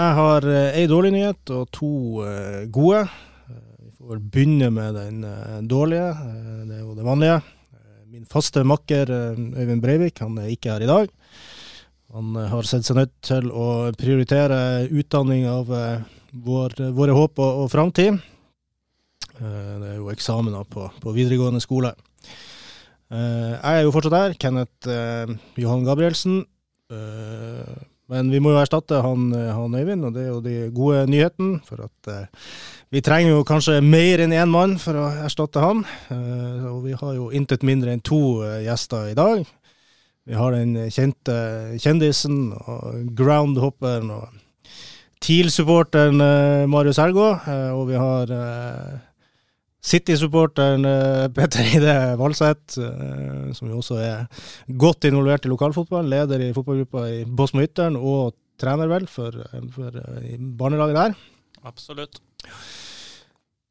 Jeg har ei dårlig nyhet og to gode. Vi får begynne med den dårlige. Det er jo det vanlige. Min faste makker Øyvind Breivik han er ikke her i dag. Han har sett seg nødt til å prioritere utdanning av vår, våre håp og, og framtid. Det er jo eksamener på, på videregående skole. Jeg er jo fortsatt her, Kenneth Johan Gabrielsen. Men vi må jo erstatte han, han, Øyvind, og det er jo de gode nyhetene. For at vi trenger jo kanskje mer enn én mann for å erstatte han. og vi har jo intet mindre enn to gjester i dag. Vi har den kjente kjendisen og groundhopperen og TIL-supporteren Marius Helgå. og vi har City-supporteren eh, Petter Eide Valseth, eh, som jo også er godt involvert i lokalfotball, leder i fotballgruppa i Bosmo Ytteren, og trener vel for, for barnelaget der. Absolutt.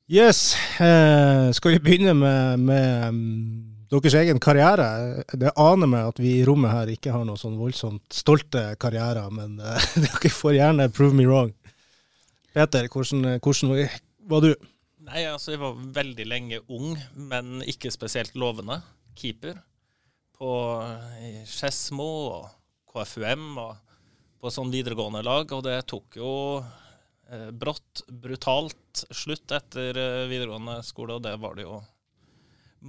Yes. Eh, skal vi begynne med, med, mm, deres egen karriere? Det aner meg at vi i rommet her ikke har noe sånn voldsomt stolte karrierer, men eh, dere får gjerne prove me wrong. Peter, hvordan, hvordan var du? Nei, altså jeg var veldig lenge ung, men ikke spesielt lovende keeper. På Skedsmo og KFUM og på sånn videregående lag. Og det tok jo eh, brått, brutalt slutt etter eh, videregående skole, og det var det jo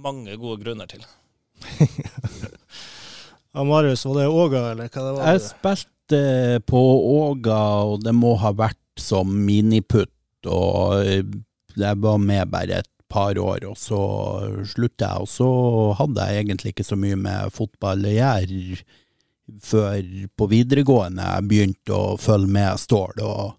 mange gode grunner til. ja, Marius, var det Åga, eller hva det var? Jeg spilte på Åga, og det må ha vært som miniputt. Og eh, jeg var med bare et par år, og så slutta jeg. Og så hadde jeg egentlig ikke så mye med fotball å gjøre før på videregående jeg begynte å følge med Stål. og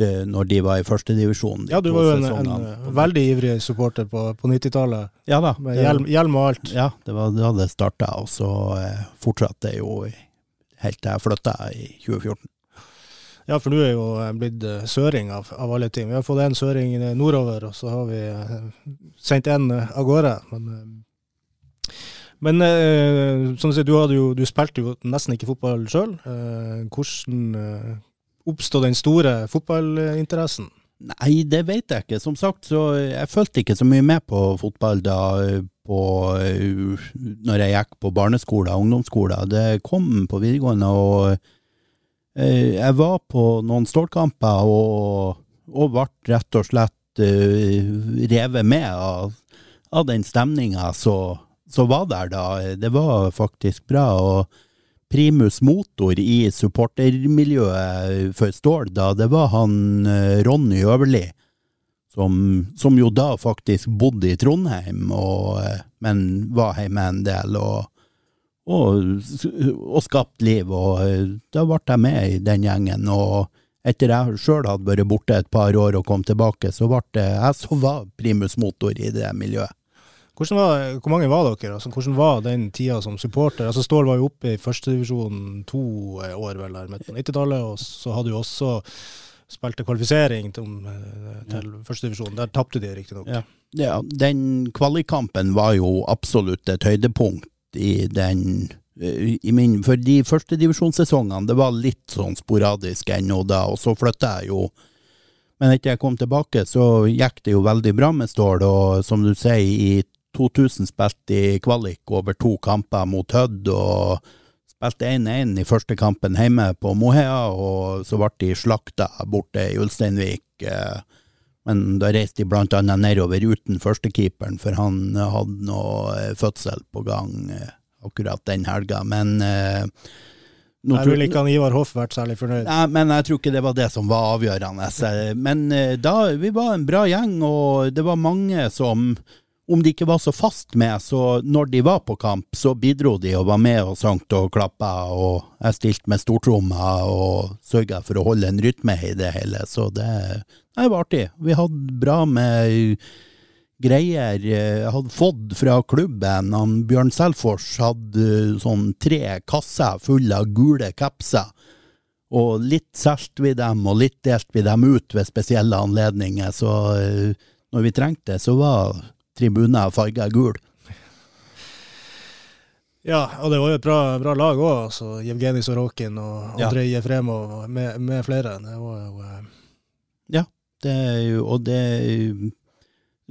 eh, når de var i førstedivisjon. Ja, du var jo en, en, veldig ivrig supporter på, på 90-tallet. Ja da. Med hjelm, hjelm, og alt. Ja, det var da det starta, og så eh, fortsatte det jo helt til jeg flytta i 2014. Ja, for du er jo eh, blitt eh, søring av, av, alle ting. Vi har fått en søring nordover, og så har vi eh, sendt en av gårde. Men, men som du sier, du, jo, du, spilte jo nesten ikke fotball sjøl. Hvordan oppstod den store fotballinteressen? Nei, det vet jeg ikke. Som sagt, så jeg fulgte ikke så mye med på fotball da på, når jeg gikk på barneskolen og ungdomsskolen. Det kom på videregående, og Eh, jeg var på noen stålkamper og, og ble rett og slett uh, revet med av, av den stemninga som var der da. Det var faktisk bra. og primus motor i supportermiljøet for Stål da, det var han uh, Ronny Øverli. Som, som, jo da faktisk bodde i Trondheim, og, men var hjemme en del. og og, og skapt liv. Og eh, da ble jeg med i den gjengen. Og etter jeg sjøl hadde vært borte et par år og kom tilbake, så ble det jeg som var primus motor i det miljøet. Var, hvor mange var dere? Altså, hvordan var den tida som supporter? Altså, Stål var jo oppe i førstedivisjon to år vel der midt på 90-tallet, og så hadde du også spilte kvalifisering til, eh, til førstedivisjon. Der tapte de riktignok. Ja. ja, den kvalikkampen var jo absolutt et høydepunkt i den i min, For de første divisjonssesongene, det var litt sånn sporadisk ennå da, og så flytta jeg jo. Men etter jeg kom tilbake, så gikk det jo veldig bra med Stål, og som du sier, i 2000 spilte de kvalik over to kamper mot Hødd, og spilte 1-1 i første kampen hjemme på Mohea, og så ble de slakta borte i Ulsteinvik. Eh, men da reiste de blant annet nedover uten førstekeeperen, for han hadde noe eh, fødsel på gang eh, akkurat den helga. Men eh, jeg vil ikke han Ivar Hoff vært særlig fornøyd. Nei, men jeg tror ikke det var det som var avgjørende. Men da, vi var en bra gjeng, og det var mange som om de ikke var så fast med, så når de var på kamp, så bidro de og var med og sang og klappa, og jeg stilte med stortromma og sørga for å holde en rytme i det hele, så det, det var artig. Vi hadde bra med greier. Jeg hadde fått fra klubben, han Bjørn Selfors hadde sånn tre kasser fulle av gule kapser. Og litt solgte vi dem, og litt delte vi dem ut ved spesielle anledninger. Så eh, når vi trengte det, så var tribuner farga gul. Ja, og det var jo et bra, bra lag òg. Altså, Jevgenij Sorokin og Ja. Andrej Jefremov med, med flere. Det var jo eh, Det er jo, og det er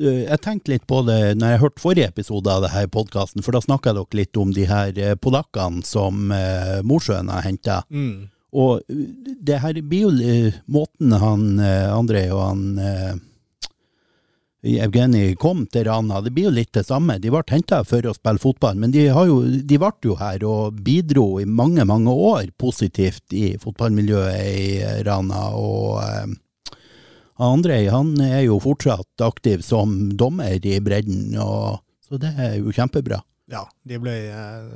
Eh, Jeg tenkte litt på det når jeg hørte forrige episode av det her podkasten, for da snakka dere litt om de her eh, polakkene som eh, Mosjøen har henta. mm, Og det her blir jo måten han André Andrej og han Evgenij kom til Rana, det blir jo litt det samme. De ble henta for å spille fotball, men de, jo, de ble jo her og bidro i mange, mange år positivt i fotballmiljøet i eh, Rana. Og eh, Andrej er jo fortsatt aktiv som dommer i bredden, og, så det er jo kjempebra. Ja, de ble eh,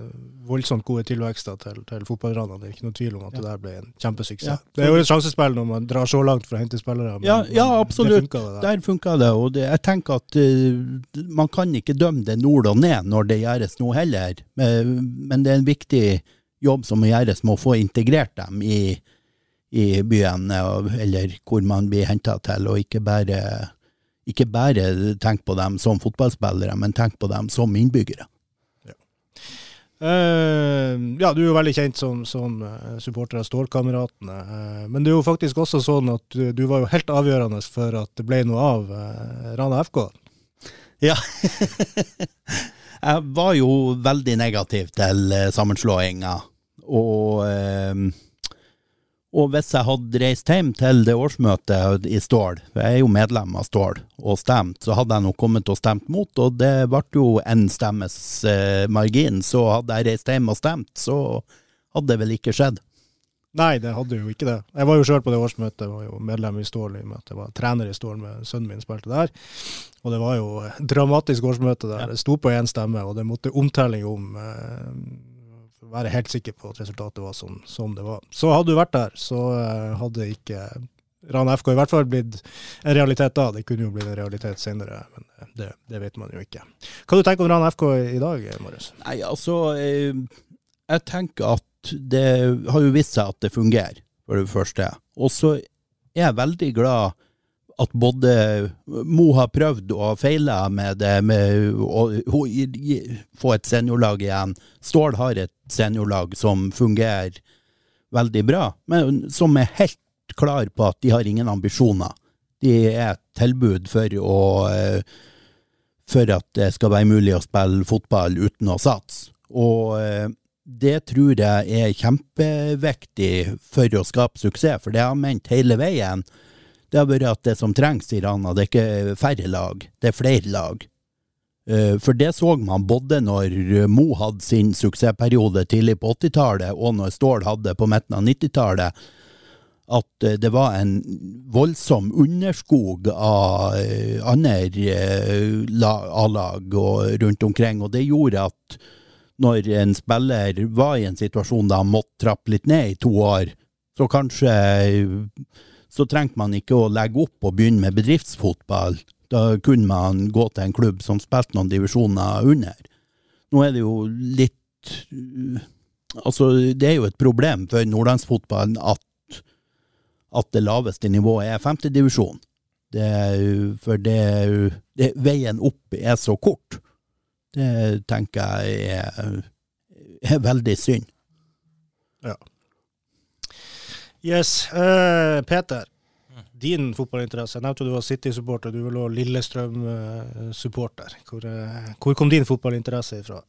voldsomt gode tilvekster til, til fotballranene. Det er ikke noe tvil om at Ja. det der ble en kjempesuksess. Ja. Det er jo et sjansespill når man drar så langt for å hente spillere. men- Ja, ja, absolutt. Det funka, det der. Der funka det, og det, jeg tenker at uh, man kan ikke dømme det nord og ned når det gjøres nå heller, men, men det er en viktig jobb som må gjøres med å få integrert dem i, i byen, eller hvor man blir henta til, og ikke bare, ikke bare tenk på dem som fotballspillere, men tenk på dem som innbyggere. Eh, ja, du er jo veldig kjent som, som eh, supporter av Stålkameratene. Uh, men det er jo faktisk også sånn at du, du var jo helt avgjørende for at det ble noe av uh, Rana FK. Ja. Jeg var jo veldig negativ til sammenslåinga, og, og hvis jeg hadde reist hjem til det årsmøtet i Stål, for jeg er jo medlem av Stål, og stemt, så hadde jeg nok kommet og stemt mot, og det ble jo en stemmes eh, margin, så hadde jeg reist hjem og stemt, så hadde det vel ikke skjedd. Nei, det hadde jo ikke det. Jeg var jo sjøl på det årsmøtet, var jo medlem i Stål i og med at jeg var trener i Stål med sønnen min spilte der. Og det var jo dramatisk årsmøte der. Det sto på én stemme, og det måtte omtelling om eh, være helt sikker på at resultatet var som, som det var. Så hadde du vært der, så eh, hadde ikke Rana FK i hvert fall blitt en realitet da. Det kunne jo blitt en realitet senere, men eh, det, det vet man jo ikke. Hva du tenker om Rana FK i, dag, Marius? Nei, altså, eh, jeg tenker at det har jo vist seg at det fungerer, for det første. Og så er jeg veldig glad at både Mo har prøvd og feila med det, med å å å få et seniorlag igjen. Stål har et seniorlag som fungerer veldig bra, men som er helt klar på at de har ingen ambisjoner. De er et tilbud for å eh, for at det skal være mulig å spille fotball uten å satse. Og eh, det tror jeg er kjempeviktig for å skape suksess, for det har jeg ment hele veien. Det har vært at det som trengs i Rana, det er ikke færre lag, det er flere lag. Eh, For det så man både når Mo hadde sin suksessperiode tidlig på 80-tallet, og når Stål hadde på midten av 90-tallet, at eh, det var en voldsom underskog av eh, andre eh, A-lag rundt omkring, og det gjorde at når en spiller var i en situasjon da han måtte trappe litt ned i to år, så kanskje så trengte man ikke å legge opp og begynne med bedriftsfotball. Da kunne man gå til en klubb som spilte noen divisjoner under. Nå er det jo litt uh, Altså, det er jo et problem for nordlandsfotballen at, at det laveste nivået er femtedivisjon. For det, det, veien opp er så kort. Det tenker jeg er, er veldig synd. Yes. Uh, Peter, din fotballinteresse. Jeg nevnte du var City-supporter, du var Lillestrøm-supporter. Hvor, uh, hvor kom din fotballinteresse ifra?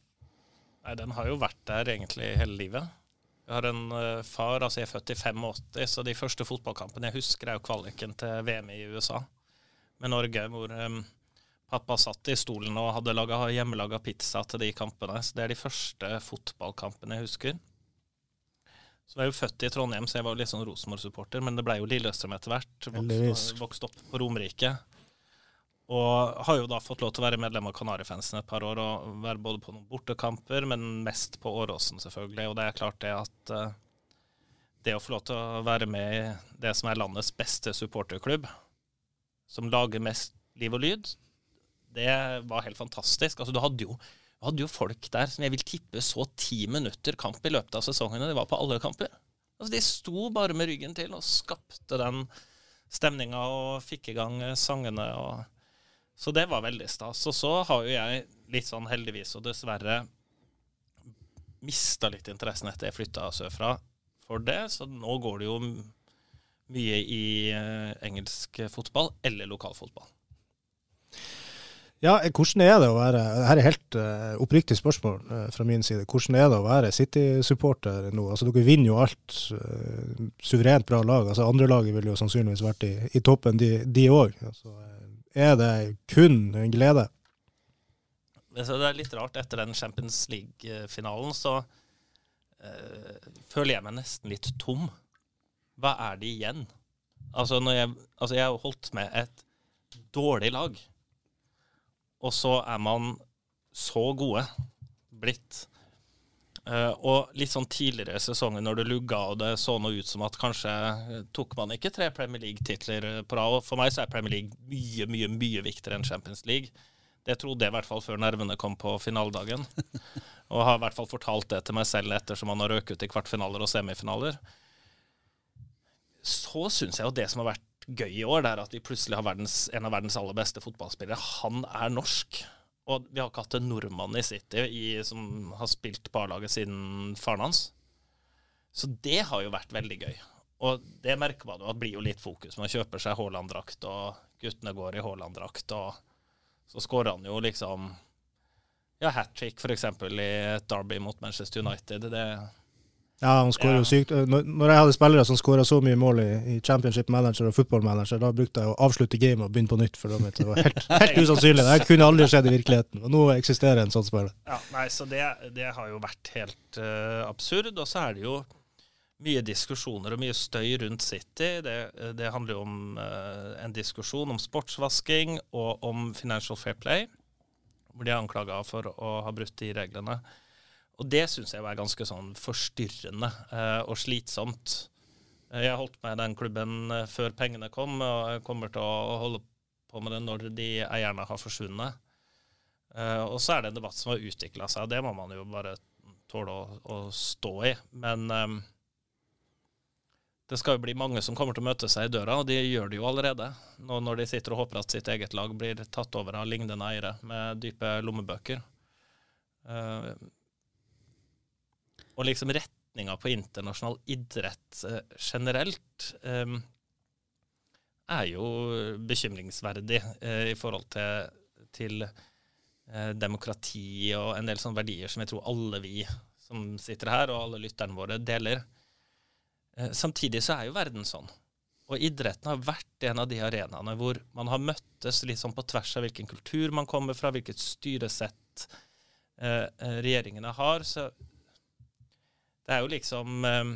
Nei, den har jo vært der egentlig hele livet. Jeg har en uh, far, altså jeg er født i 85, så de første fotballkampene jeg husker, er jo kvaliken til VM i USA med Norge, hvor Um, pappa satt i stolen og hadde laget, hjemmelaga pizza til de kampene. Så det er de første fotballkampene jeg husker. Så var jeg jo født i Trondheim, så jeg var jo litt sånn Rosenborg-supporter, men det ble jo Lillestrøm etter hvert. Vokst, vokste opp på Romerike. Og har jo da fått lov til å være medlem av Kanarifansen et par år, og være både på noen bortekamper, men mest på Åråsen, selvfølgelig. Og det er klart det at eh, det å få lov til å være med i det som er landets beste supporterklubb, som lager mest liv og lyd, det var helt fantastisk. Altså, du hadde jo, du hadde jo folk der som jeg vil tippe så ti minutter kamp i løpet av sesongen, og De var på alle kamper. Altså, de sto bare med ryggen til og skapte den stemninga og fikk i gang eh, sangene. og så det var veldig stas. Og så har jo jeg litt sånn heldigvis og dessverre mista litt interessen etter jeg flytta sørfra for det, så nå går det jo mye i eh, engelsk fotball eller lokalfotball. Ja, hvordan er det å være Her er helt uh, oppriktig spørsmål uh, fra min side. Hvordan er det å være City-supporter nå? Altså, Dere vinner jo alt. Uh, suverent bra lag. Altså, Andre laget ville jo sannsynligvis vært i, i toppen, de òg. Altså, er det kun en glede? Det er litt rart. Etter den Champions League-finalen så føler jeg meg nesten litt tom. Hva er det igjen? Altså, jeg, altså jeg har holdt med et dårlig lag og så er man så gode blitt. Uh, og litt sånn tidligere i sesongen, når det lugga og det så noe ut som at kanskje tok man ikke tre Premier League-titler på rad. For meg så er Premier League mye, mye mye viktigere enn Champions League. Det trodde jeg i hvert fall før nervene kom på finaledagen. Og har i hvert fall fortalt det til meg selv ettersom man har røket ut i kvartfinaler og semifinaler. Så syns jeg jo det som har vært gøy i år, det er at vi plutselig har verdens, en av verdens aller beste fotballspillere. Han er norsk. Og vi har ikke hatt en nordmann i City i, som har spilt på A-laget siden faren hans. Så det har jo vært veldig gøy. Og det merker man jo at blir jo litt fokus. Man kjøper seg Haaland-drakt, og guttene går i Haaland-drakt, og så skårer han jo liksom ja, hat trick f.eks. i et derby mot Manchester United. Det, ja, han skårer jo sykt. Når jeg hadde spillere som skåra så mye mål i, i, Championship Manager og Football Manager, da brukte jeg å avslutte gamet og begynne på nytt. For det var helt, helt usannsynlig. Det kunne aldri skjedd i virkeligheten. Og nå eksisterer en sånn spiller. Ja, nei, så det, det har jo vært helt uh, absurd. Og så er det jo mye diskusjoner og mye støy rundt City. Det, det handler jo om uh, en diskusjon om sportsvasking og om financial fair play, hvor de er anklaga for å ha brutt de reglene. Og det syns jeg var ganske sånn forstyrrende eh, og slitsomt. Eh, jeg holdt holdt med den klubben eh, før pengene kom, og jeg kommer til å holde på med det når de eierne har forsvunnet. Eh, og så er det en debatt som har utvikla seg, og det må man jo bare tåle å, å stå i. Men eh, det skal jo bli mange som kommer til å møte seg i døra, og de gjør det jo allerede. Nå når de sitter og håper at sitt eget lag blir tatt over av lignende eiere med dype lommebøker. Uh, og liksom retninga på internasjonal idrett eh, generelt um, er jo bekymringsverdig uh, i forhold til, til uh, demokrati og en del sånne verdier som jeg tror alle vi som sitter her, og alle lytterne våre, deler. Uh, samtidig så er jo verden sånn. Og idretten har vært en av de arenaene hvor man har møttes litt sånn på tvers av hvilken kultur man kommer fra, hvilket styresett regjeringene har. Så det er jo liksom eh,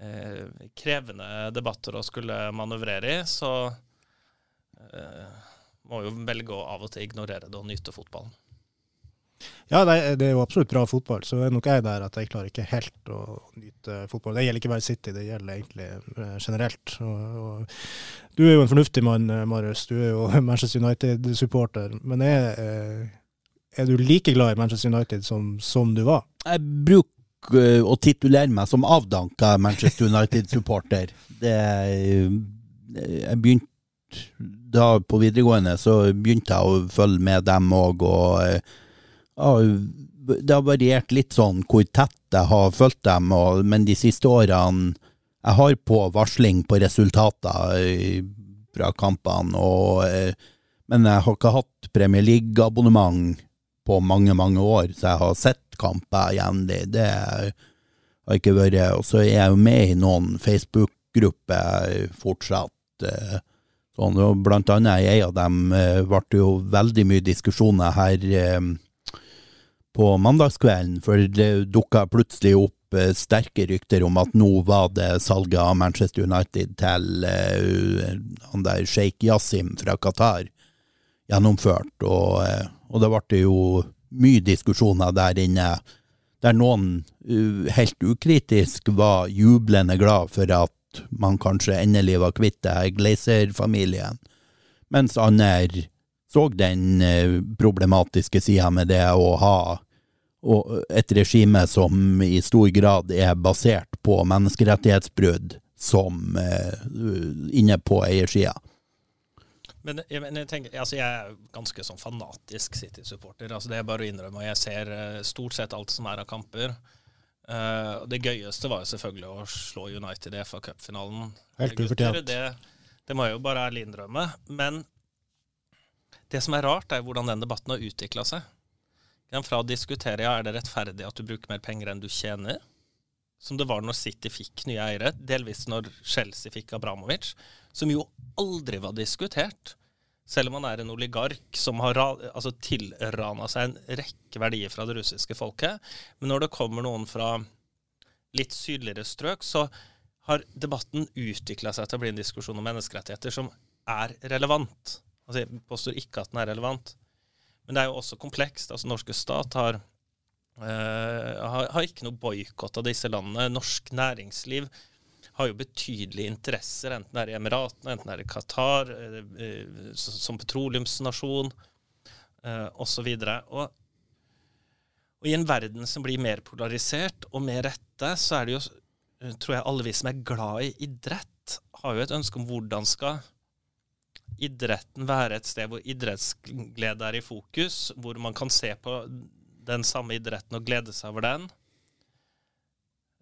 eh, krevende debatter å skulle manøvrere i, så eh, må jo velge å av og til ignorere det og nyte fotballen. Ja, det er jo absolutt bra fotball. Så er nok jeg der at jeg klarer ikke helt å nyte fotball. Det gjelder ikke bare City, det gjelder egentlig eh, generelt. Og, og, du er jo en fornuftig mann, eh, Marius. Du er jo Manchester United-supporter. Men er, er, du like glad i Manchester United som, som du var? Jeg bruker Eh, å titulere meg som avdanka Manchester United-supporter. Det eh, Jeg begynte da på videregående, så begynte jeg å følge med dem òg, og og det har variert litt sånn hvor tett jeg har fulgt dem, og, men de siste årene Jeg har på varsling på resultater fra kampene, og, men jeg har ikke hatt Premier League-abonnement på mange, mange år, så jeg har sett kamper jevnlig. Det har ikke vært Og så er jeg jo med i noen Facebook-grupper fortsatt. Eh, sånn, og blant annet i en av dem eh, ble det jo veldig mye diskusjoner her eh, på mandagskvelden, for det dukka plutselig opp sterke rykter om at nå var det salget av Manchester United til uh, han der sjeik Yasim fra Qatar gjennomført, og, og det ble jo mye diskusjoner der inne, der noen uh, helt ukritisk var jublende glad for at man kanskje endelig var kvitt Glazer-familien, mens andre så den uh, problematiske sida med det å ha et regime som i stor grad er basert på menneskerettighetsbrudd, som uh, inne på eiersida. Men jeg, men jeg, tenker, altså jeg er ganske sånn fanatisk City-supporter. Altså det er bare å innrømme. Jeg ser uh, stort sett alt som er av kamper. Uh, det gøyeste var jo selvfølgelig å slå United i FA Cup-finalen. Helt ufortjent. Det, det, må jeg jo bare ærlig innrømme. Men det som er rart, er hvordan den debatten har utvikla seg. Fra å diskutere ja, er det rettferdig at du bruker mer penger enn du tjener, som det var når City fikk nye eiere, delvis når Chelsea fikk Abramovic, som jo aldri var diskutert. Selv om han er en oligark som har altså, tilrana seg en rekke verdier fra det russiske folket. Men når det kommer noen fra litt sydligere strøk, så har debatten utvikla seg til å bli en diskusjon om menneskerettigheter som er relevant. Altså, jeg påstår ikke at den er relevant. Men det er jo også komplekst. Altså, norske stat har har, har, ikke noe boikott av disse landene. Norsk næringsliv har jo betydelige interesser, enten det er i Emiratene, enten det er i Qatar, uh, uh, som petroleumsnasjon osv. Og, Og, og i en verden som blir mer polarisert og mer rette, så er det jo, tror jeg alle vi som er glad i idrett, har jo et ønske om hvordan skal idretten være et sted hvor idrettsglede er i fokus, hvor man kan se på den samme idretten og glede seg over den.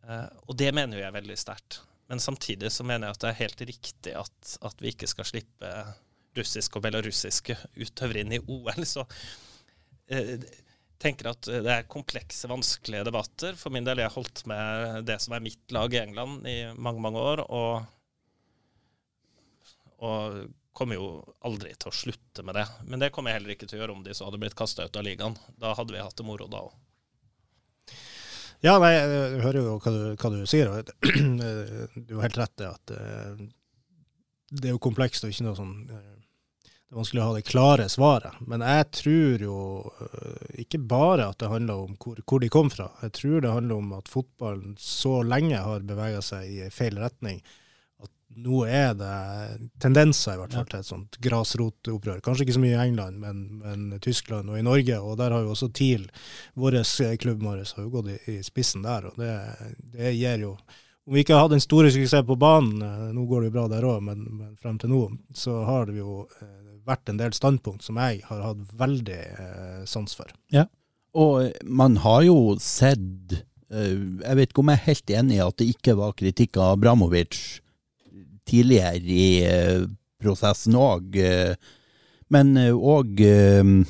Uh, og det mener jo jeg veldig sterkt. Men samtidig så mener jeg at det er helt riktig at, at vi ikke skal slippe russiske og belarusiske utøvere inn i OL. Så uh, tenker at det er komplekse, vanskelige debatter. For min del jeg holdt med det som er mitt lag i England i mange, mange år. og og kommer jo aldri til å slutte med det. Men det kommer jeg heller ikke til å gjøre om de så hadde blitt kasta ut av ligaen. Da hadde vi hatt det moro da òg. Ja, nei, jeg hører jo hva du, hva du sier. Du har helt rett i at eh, det er jo komplekst og ikke noe sånn eh, Det er vanskelig å ha det klare svaret. Men jeg tror jo eh, ikke bare at det handler om hvor, hvor de kom fra. Jeg tror det handler om at fotballen så lenge har bevega seg i feil retning nå er det tendenser i hvert fall til et sånt grasrotopprør. Kanskje ikke så mye i England, men, men, Tyskland og i Norge. Og der har jo også TIL, vår klubb har jo gått i, i, spissen der. Og det, det, gir jo Om vi ikke har hatt en store suksessen på banen, eh, nå går det jo bra der òg, men, men, frem til nå, så har det jo eh, vært en del standpunkt som jeg har hatt veldig eh, sans for. Ja, og man har jo sett eh, Jeg vet ikke om jeg er helt enig i at det ikke var kritikk av Abramovic tidligere i eh, prosessen òg. Eh, men òg kan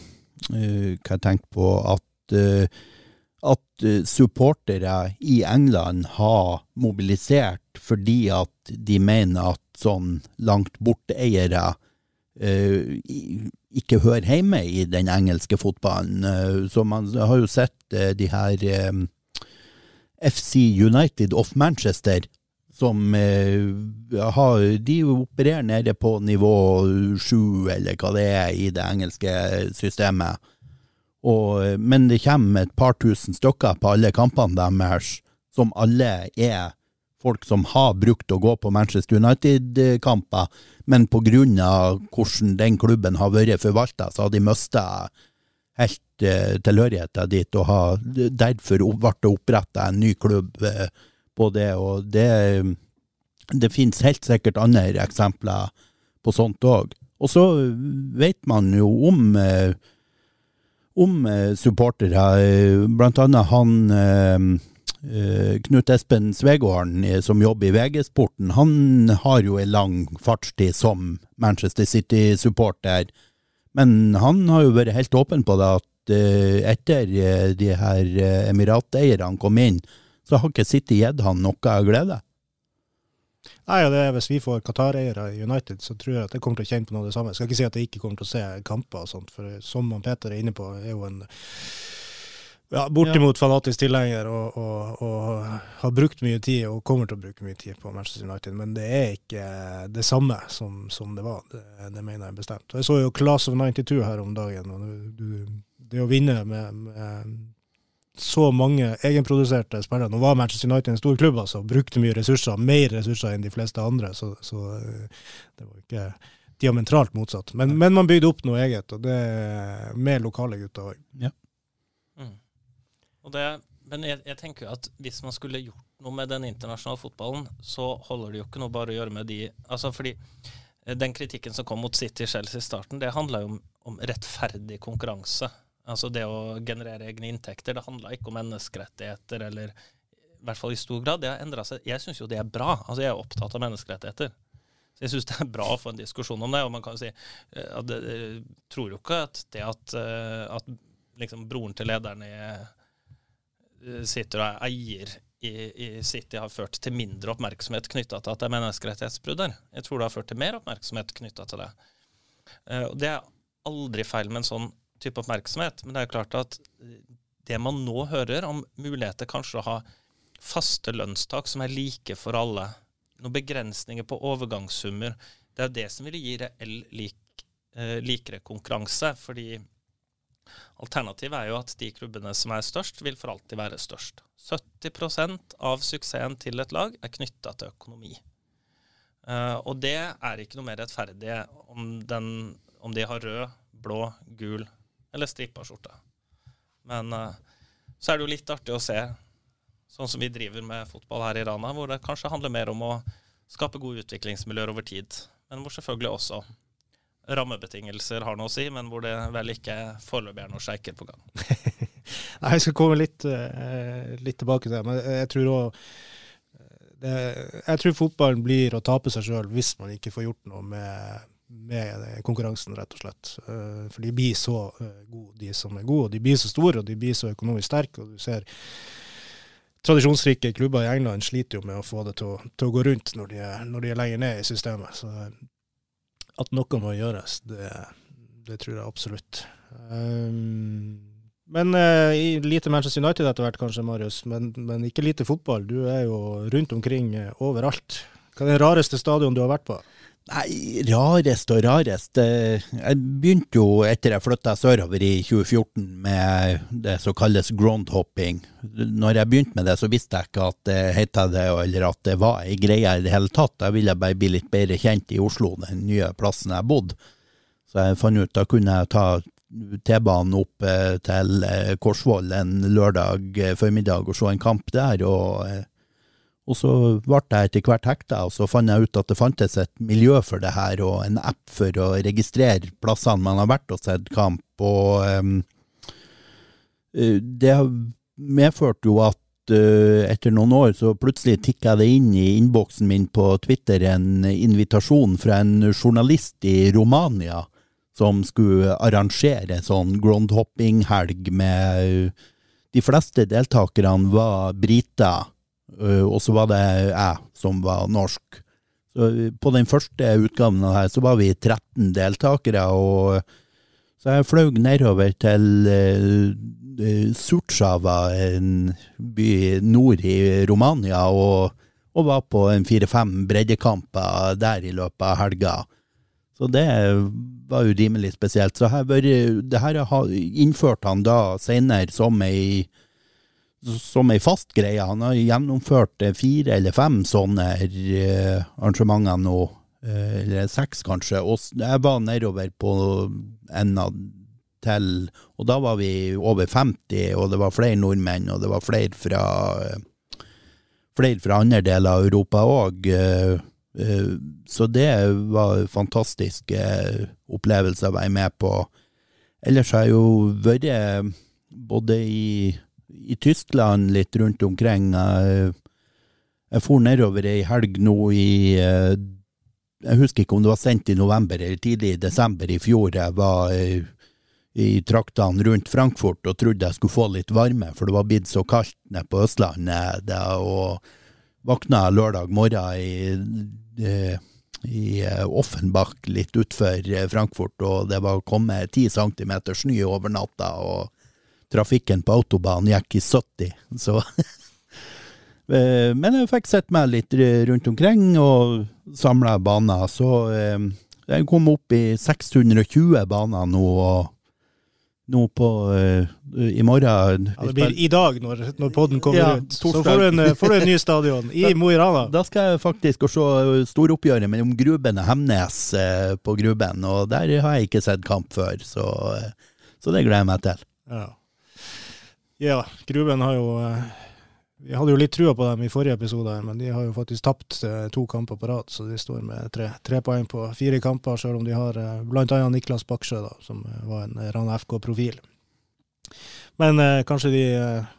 hva jeg tenker på at, at supportere i England har mobilisert fordi at de mener at sånn langt borte-eiere ikke hører hjemme i den engelske fotballen. Så man har jo sett de her FC United of Manchester som eh, har, De opererer nede på nivå sju, eller hva det er, i det engelske systemet. Og, men det kommer et par tusen stykker på alle kampene deres, som alle er folk som har brukt å gå på Manchester United-kamper, men av hvordan den klubben har vært forvalta, så har de mista helt eh, tilhørigheten dit, og har derfor ble det oppretta en ny klubb. Eh, på det, og det, det finnes helt sikkert andre eksempler på sånt òg. Og så vet man jo om, eh, om eh, supportere, blant annet han eh, Knut Espen Svegården, som jobber i VG-sporten, han har jo en lang fartstid som Manchester City-supporter. Men han har jo vært helt åpen på det at etter de her emirateierne kom inn, så har ikke City gitt han noe glede. Nei, og det er Hvis vi får Qatar-eiere i United, så tror jeg at jeg kommer til å kjenne på noe av det samme. Jeg skal ikke si at jeg ikke kommer til å se kamper og sånt, for som Peter er inne på, er jo en ja, bortimot ja. fanatisk tilhenger og, og, og, har brukt mye tid og kommer til å bruke mye tid på Manchester United. Men det er ikke det samme som, som det var. Det, det, mener jeg bestemt. Og Jeg så jo Class of 92 her om dagen. og du, Det å vinne med, med så mange egenproduserte spillere. Nå var Manchester United en stor klubb, altså, brukte mye ressurser, mer ressurser enn de fleste andre. Så, så eh, det var ikke diametralt motsatt. Men, men, man bygde opp noe eget, og det med lokale gutter òg. Ja. Mm. men jeg, jeg, tenker jo at hvis man skulle gjort noe med den internasjonale fotballen, så holder det jo ikke noe bare å gjøre med de altså fordi den kritikken som kom mot City-Chelsea i starten, det handla jo om, om, rettferdig konkurranse. Altså det å generere egne inntekter. Det handla ikke om menneskerettigheter, eller i hvert fall i stor grad. Det har endra seg. Jeg syns jo det er bra. Altså jeg er opptatt av menneskerettigheter. Så jeg syns det er bra å få en diskusjon om det. Og man kan jo si eh, at jeg tror jo ikke at det at, eh, at liksom broren til lederen i, sitter og er eier i, i, City har ført til mindre oppmerksomhet knytta til at det er menneskerettighetsbrudd der. Jeg tror det har ført til mer oppmerksomhet knytta til det. Og det er aldri feil med en sånn type oppmerksomhet, men det er klart at det man nå hører om muligheter kanskje å ha faste lønnstak som er like for alle, noen begrensninger på overgangssummer, det er det som vil gi reell lik, eh, likere konkurranse. fordi Alternativet er jo at de klubbene som er størst, vil for alltid være størst. 70% av suksessen til et lag er knytta til økonomi. Uh, og det er ikke noe mer rettferdig om, den, om de har rød, blå, gul eller strippa skjorte. Men uh, så er det jo litt artig å se, sånn som vi driver med fotball her i Rana, hvor det kanskje handler mer om å skape gode utviklingsmiljøer over tid, men hvor selvfølgelig også rammebetingelser har noe å si, men hvor det vel ikke foreløpig er noe sjeiker på gang. Nei, Jeg skal komme litt, eh, litt tilbake til det, men jeg tror òg jeg tror fotballen blir å tape seg sjøl hvis man ikke får gjort noe med, med, konkurransen, rett og slett. Eh, for de blir så eh, gode, de som er gode. og De blir så store og de blir så økonomisk sterke. og du ser Tradisjonsrike klubber i England sliter jo med å få det til å, til å gå rundt når de, er, når de er lenger ned i systemet. Så at noe må gjøres, det, det tror jeg absolutt. Um, men uh, lite Manchester United etter hvert, kanskje, Marius. Men, men, ikke lite fotball. Du er jo rundt omkring overalt. Hva er den rareste stadion du har vært på? Nei, rarest og rarest Jeg begynte jo etter jeg flytta sørover i 2014 med det som kalles groundhopping. Når jeg begynte med det, så visste jeg ikke at det het det, eller at det var ei greie i det hele tatt. Jeg ville bare bli litt bedre kjent i Oslo, den nye plassen jeg bodde. Så jeg fant ut da kunne jeg ta T-banen opp eh, til eh, Korsvoll en lørdag eh, formiddag og se en kamp der. og og så ble jeg etter hvert hekta, og så fant jeg ut at det fantes et miljø for det her, og en app for å registrere plassene man har vært og sett kamp. Og um, det medførte jo at uh, etter noen år så plutselig tikka det inn i innboksen min på Twitter en invitasjon fra en journalist i Romania som skulle arrangere sånn groundhopping-helg med De fleste deltakerne var briter og så var det jeg som var norsk. Så på den første utgaven av her så var vi 13 deltakere, og så jeg fløy nedover til uh, Surtsjava, en by nord i Romania, og, og var på en fire-fem breddekamper der i løpet av helga. Så det var jo rimelig spesielt. Så her, det her innførte han da senere som ei som ei fast greie. Han har gjennomført eh, fire eller fem sånne uh, arrangementer nå, uh, eller seks kanskje. Og jeg var nedover på enda til, og da var vi over 50, og det var flere nordmenn, og det var flere fra, flere fra andre deler av Europa òg. Så det var en fantastisk opplevelse å være med på. Ellers har jeg jo vært både i i Tyskland litt rundt omkring. Jeg, for nedover ei helg nå i eh, Jeg husker ikke om det var sendt i november eller tidlig i desember i fjor. Jeg var i, i traktene rundt Frankfurt og trodde jeg skulle få litt varme, for det var blitt så kaldt nede på Østlandet. og våkna lørdag morgen i, i eh, Offenbach litt utfor Frankfurt, og det var kommet ti centimeter snø over natta. og trafikken på autobanen gikk i 70, så eh, Men jeg fikk sett meg litt rundt omkring og samla baner, så eh, jeg kom opp i 620 baner nå. og nå på uh, i morgen ja, Det blir i dag, når, når podden kommer ja, ut. Så får du, en, får du, en, ny stadion i Mo i Rana. Da skal jeg faktisk se storoppgjøret mellom Gruben og Hemnes uh, på Gruben. Og der har jeg ikke sett kamp før, så, uh, så det gleder jeg meg til. Ja. Ja, Gruben har jo uh, vi hadde jo litt trua på dem i forrige episode, her, men de har jo faktisk tapt eh, to kamper på rad. Så de står med tre, tre poeng på fire kamper, selv om de har eh, bl.a. Niklas Baksjø, da, som eh, var en Rana FK-profil. Men eh, kanskje de eh,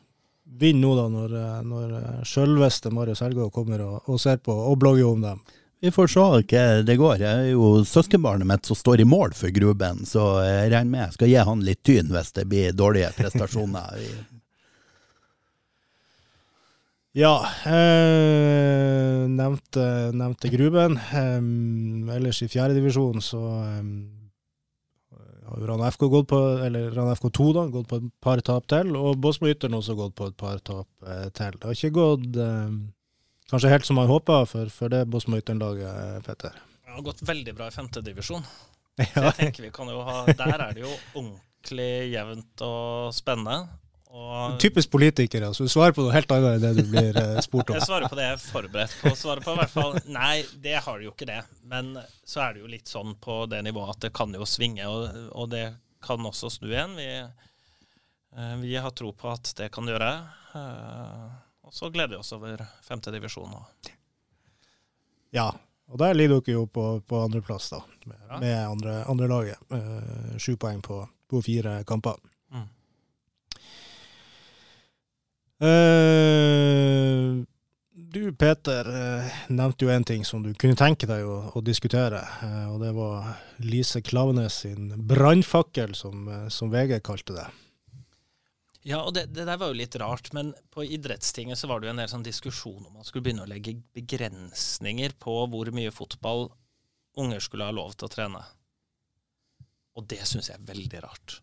vinner nå, da, når, eh, når eh, sjølveste Marius Helgå kommer og, og ser på og blogger om dem. Vi får se hva det går. Jeg er jo søskenbarnet mitt som står i mål for Gruben, så jeg regner med jeg skal gi han litt tyn hvis det blir dårlige prestasjoner. Ja, eh, nevnte, nevnte Gruben. Eh, ellers i fjerdedivisjon så eh, har jo Rana FK gått på, eller Rana FK2 da, gått på et par tap til, og Båsmo Ytteren også gått på et par tap eh, til. Det har ikke gått eh, kanskje helt som man håpa for, for det Båsmo Ytteren-laget, eh, Petter. Det har gått veldig bra i femtedivisjon. Ja. Jeg tenker vi kan jo ha Der er det jo ordentlig jevnt og spennende. Og Typisk politikere, så du svarer på noe helt annet enn det du blir eh, spurt om. jeg svarer på det jeg er forberedt på å svare på. I hvert fall, Nei, det har du jo ikke det. Men så er det jo litt sånn på det nivået at det kan jo svinge, og, og det kan også snu igjen. Vi, eh, vi har tro på at det kan gjøre. Og så gleder vi oss over femtedivisjon. Ja, og der ligger dere jo på, på andreplass, da, med, Ja. med andre, andre laget. Eh, Sju poeng på, på fire kamper. Mm. Eh, du, Peter, eh, nevnte jo en ting som du kunne tenke deg å, å diskutere, eh, og det var Lise Klavenes sin brannfakkel, som, eh, som VG kalte det. Ja, og det, det der var jo litt rart, men på idrettstinget så var det jo en del sånn diskusjon om man skulle begynne å legge begrensninger på hvor mye fotball unger skulle ha lov til å trene. Og det syns jeg er veldig rart.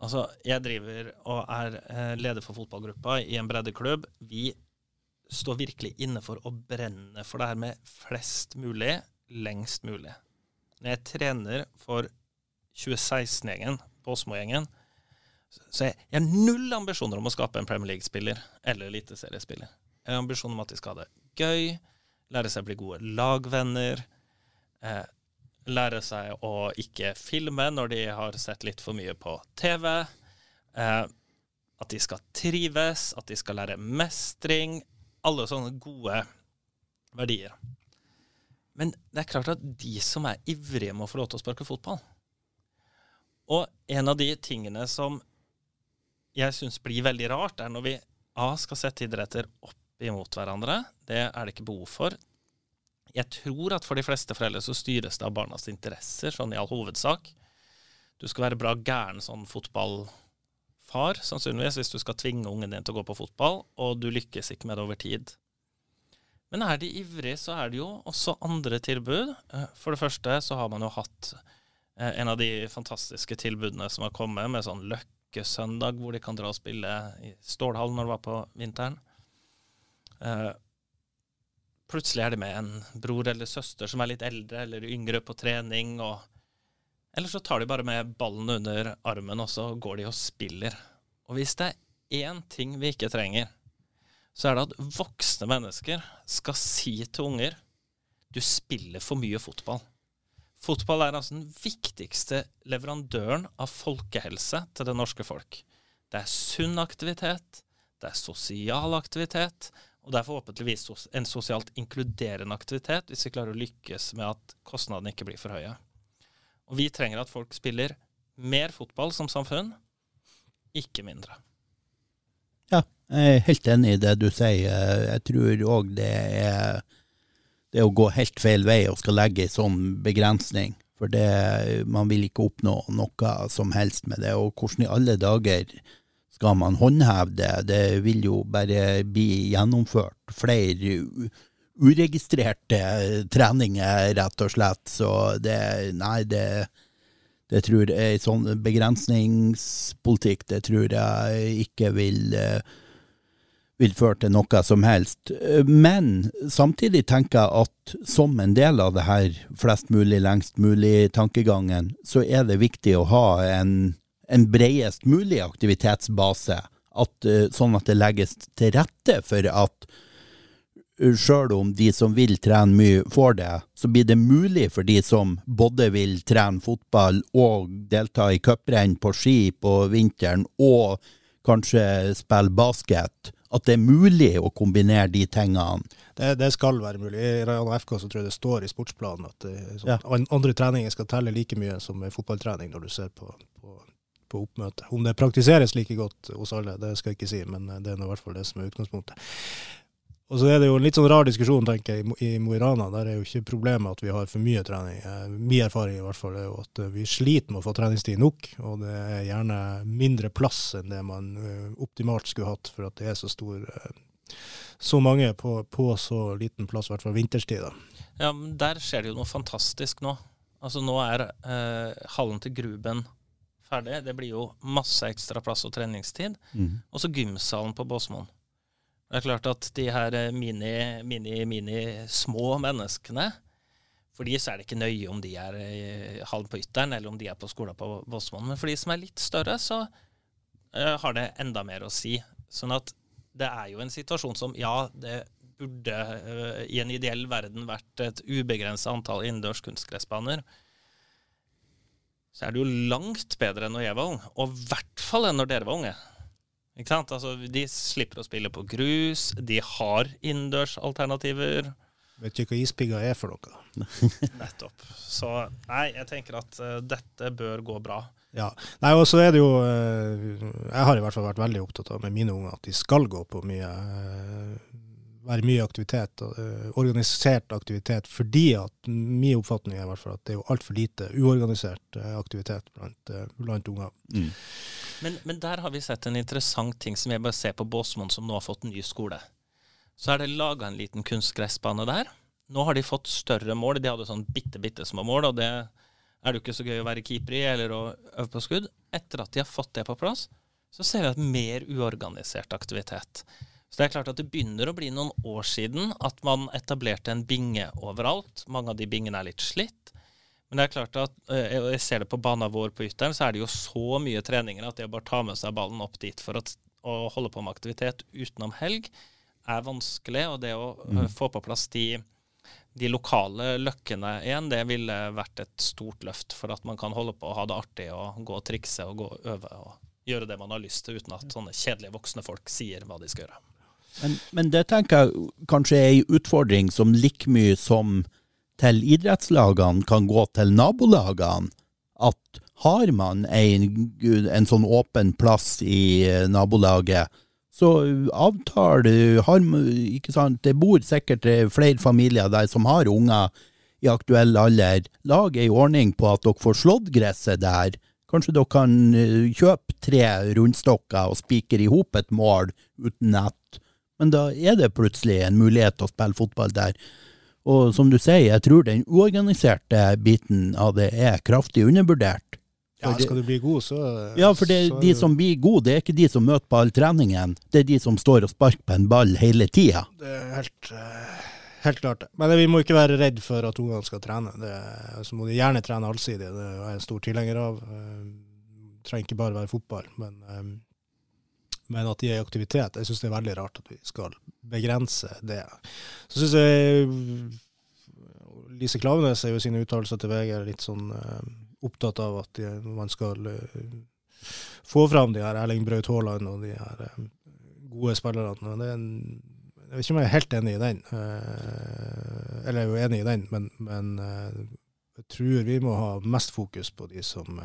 Altså, jeg driver og er eh, leder for fotballgruppa i en breddeklubb. Vi står virkelig inne for å brenne for det her med flest mulig, lengst mulig. Når jeg trener for 2016-gjengen, Båsmo-gjengen, så jeg, jeg har null ambisjoner om å skape en Premier League-spiller eller eliteseriespiller. Jeg har ambisjoner om at de skal ha det gøy, lære seg å bli gode lagvenner, eh, lære seg å ikke filme når de har sett litt for mye på TV, eh, at de skal trives, at de skal lære mestring, alle sånne gode verdier. Men det er klart at de som er ivrige må få lov til å sparke fotball, og en av de tingene som jeg syns blir veldig rart, er når vi A skal sette idretter opp imot hverandre. Det er det ikke behov for. Jeg tror at for de fleste foreldre så styres det av barnas interesser, sånn i all hovedsak. Du skal være bra gæren sånn fotballfar, sannsynligvis, hvis du skal tvinge ungen din til å gå på fotball, og du lykkes ikke med det over tid. Men er de ivrige, så er det jo også andre tilbud. Eh, For det første så har man jo hatt eh, en av de fantastiske tilbudene som har kommet, med sånn løkkesøndag, hvor de kan dra og spille i Stålhallen når det var på vinteren. Uh, Plutselig er de med en bror eller søster som er litt eldre eller yngre på trening, og Eller så tar de bare med ballen under armen, og så går de og spiller. Og hvis det er én ting vi ikke trenger, så er det at voksne mennesker skal si til unger du spiller for mye fotball. Fotball er altså den viktigste leverandøren av folkehelse til det norske folk. Det er sunn aktivitet, det er sosial aktivitet, og det er forhåpentligvis en sosialt inkluderende aktivitet hvis vi klarer å lykkes med at kostnadene ikke blir for høye. Og vi trenger at folk spiller mer fotball som samfunn, ikke mindre. Ja, jeg er helt enig i det du sier. Jeg tror òg det er det å gå helt feil vei og skal legge en sånn begrensning. For det, man vil ikke oppnå noe som helst med det. Og hvordan i alle dager skal man håndheve det? Det vil jo bare bli gjennomført flere uregistrerte treninger, rett og slett. Så det Nei, det det tror jeg sånn begrensningspolitikk, det tror jeg ikke vil eh, vil føre til noe som helst. Men samtidig tenker jeg at som en del av det her flest mulig, lengst mulig-tankegangen, så er det viktig å ha en, en bredest mulig aktivitetsbase. At, eh, sånn at det legges til rette for at sjøl om de som vil trene mye, får det, så blir det mulig for de som både vil trene fotball og delta i cuprenn på ski på vinteren, og kanskje spille basket, at det er mulig å kombinere de tingene? Det, det skal være mulig. I Rana FK så tror jeg det står i sportsplanen at det, sånn, Ja. andre treninger skal telle like mye som en fotballtrening når du ser på, på, på oppmøtet. Om det praktiseres like godt hos alle, det skal jeg ikke si, men det er i hvert fall det som er utgangspunktet. Og så er det jo en litt sånn rar diskusjon, tenker jeg, i Mo- i Rana. Der er jo ikke problemet at vi har for mye trening. Eh, Min erfaring i hvert fall er jo at eh, vi sliter med å få treningstid nok, og det er gjerne mindre plass enn det man eh, optimalt skulle hatt for at det er så stor så mange på, på så liten plass, i hvert fall vinterstid. da. Ja, men Der skjer det jo noe fantastisk nå. Altså Nå er eh, hallen til Gruben ferdig. Det blir jo masse ekstra plass og treningstid. Og så gymsalen på Båsmoen. Det er klart at de her eh, mini, mini, mini små menneskene For de så er det ikke nøye om de er halv på Ytteren eller om de er på skolen på Båsmoen. Men for de som er litt større, så eh, har det enda mer å si. Sånn at det er jo en situasjon som ja, det burde eh, i en ideell verden vært et ubegrensa antall innendørs kunstgressbaner. Så er det jo langt bedre enn når jeg var ung, og i hvert fall enn når dere var unge. Ikke sant? Altså, de slipper å spille på grus, de har innendørsalternativer. Vet ikke hva ispigger er for noe. Nettopp. Så nei, jeg tenker at uh, dette bør gå bra. Ja. Nei, og så er det jo eh, Jeg har i hvert fall vært veldig opptatt av med mine unger at de skal gå på mye eh, Være mye aktivitet, organisert aktivitet, fordi at min oppfatning er i hvert fall at det er jo altfor lite uorganisert aktivitet blant, blant unger. Mm. Men, men der har vi sett en interessant ting som jeg bare ser på Båsmoen, som nå har fått ny skole. Så er det laga en liten kunstgressbane der. Nå har de fått større mål. De hadde sånn bitte, bitte små mål, og det er det jo ikke så gøy å være keeper i eller å øve på skudd. Etter at de har fått det på plass, så ser vi at mer uorganisert aktivitet. Så det er klart at det begynner å bli noen år siden at man etablerte en binge overalt. Mange av de bingene er litt slitt. Men det er klart at, eh, jeg ser det på banen vår på Ytteren, så er det jo så mye treninger at det å bare ta med seg ballen opp dit for at, å holde på med aktivitet utenom helg er vanskelig. Og det å mm. få på plass de, de lokale løkkene igjen, det ville vært et stort løft for at man kan holde på og ha det artig og gå og trikse og gå og øve og gjøre det man har lyst til, uten at sånne kjedelige voksne folk sier hva de skal gjøre. Men, men det tenker jeg kanskje er en utfordring som like mye som til idrettslagene kan gå til nabolagene. At har man en, en sånn åpen plass i eh, nabolaget, så avtale har, ikke sant, Det bor sikkert eh, flere familier der som har unger i aktuell alder. Lag ei ordning på at dere får slått gresset der. Kanskje dere kan eh, kjøpe tre rundstokker og spikre i hop et mål uten nett. Men da er det plutselig en mulighet til å spille fotball der. Og som du sier, jeg tror den uorganiserte biten av det er kraftig undervurdert. Ja, skal du bli god, så Ja, for det, de som blir gode, det er ikke de som møter på all treningen. Det er de som står og sparker på en ball hele tida. Det er helt, eh, helt klart. Men vi må ikke være redd for at ungene skal trene. Det, så må de gjerne trene allsidig. Det er jeg en stor tilhenger av. Det trenger ikke bare være fotball, men, eh, men at de er i aktivitet. Jeg syns det er veldig rart at vi skal begrense det. Så syns jeg Lise Klavenes er jo i sine uttalelser til VG litt sånn uh, opptatt av at de, man skal uh, få fram de her Erling Braut Haaland og de her uh, gode spillerne. Det er en, jeg vet ikke om jeg er helt enig i den. eller jeg er jo enig i den, men, men jeg tror vi må ha mest fokus på de som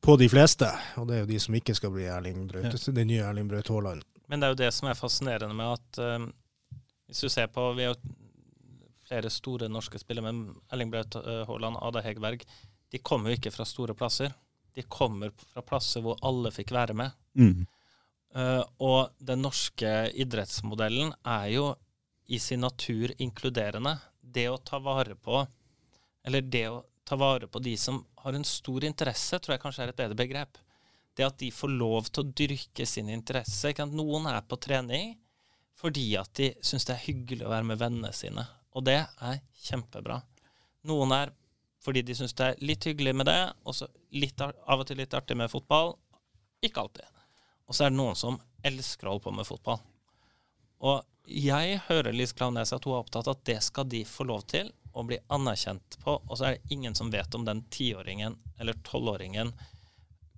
På de fleste. Og det er jo de som ikke skal bli Erling Braut, den nye Erling Braut Haaland. Men det er jo det som er fascinerende med at eh, hvis du ser på Vi har flere store norske spillere, men Erling Braut eh, Haaland, Ada Hegerberg, de kommer jo ikke fra store plasser. De kommer fra plasser hvor alle fikk være med. Mm. Uh, og den norske idrettsmodellen er jo i sin natur inkluderende. Det å ta vare på Eller det å ta vare på de som har en stor interesse, tror jeg kanskje er et bedre begrep. Det at de får lov til å dyrke sin interesse. Noen er på trening fordi at de syns det er hyggelig å være med vennene sine. Og det er kjempebra. Noen er fordi de syns det er litt hyggelig med det, og så av og til litt artig med fotball. Ikke alltid. Og så er det noen som elsker å holde på med fotball. Og jeg hører Lise Klaveness at hun er opptatt av at det skal de få lov til å bli anerkjent på. Og så er det ingen som vet om den tiåringen eller tolvåringen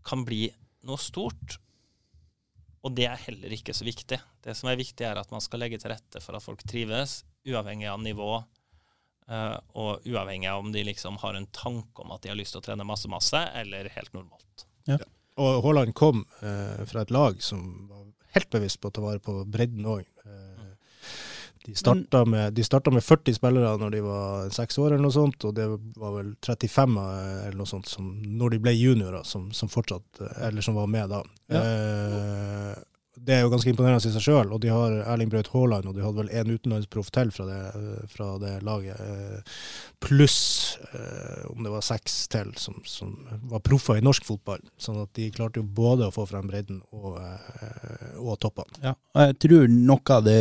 kan bli noe stort. Og det er heller ikke så viktig. Det som er viktig, er at man skal legge til rette for at folk trives, uavhengig av nivå, uh, og uavhengig av om de liksom har en tanke om at de har lyst til å trene masse, masse, eller helt normalt. Ja. Og Haaland kom eh, fra et lag som var helt bevisst på å ta vare på bredden òg. De starta, med, de starta med 40 spillere når de var seks år, eller noe sånt, og det var vel 35 eller noe sånt som, når de ble juniorer, som, som fortsatt, eller som var med da. Ja. Eh, det er jo ganske imponerende i seg sjøl. Og de har Erling Braut Haaland, og de hadde vel én utenlandsproff til fra det, fra det, laget. Eh, pluss eh, om det var seks til som, som, var proffer i norsk fotball. Sånn at de klarte jo både å få frem bredden og, eh, og toppene. Ja, jeg tror noe av det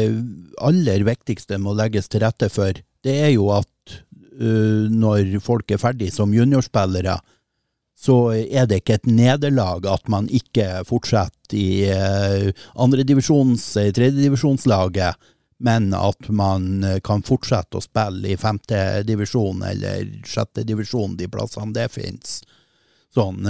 aller viktigste må legges til rette for, det er jo at uh, når folk er ferdig som juniorspillere, så er det ikke et nederlag at man ikke fortsetter i eh, andredivisjons, eh, tredjedivisjonslaget, men at man eh, kan fortsette å spille i femtedivisjon eller sjettedivisjon, de plassene det finnes. Sånn,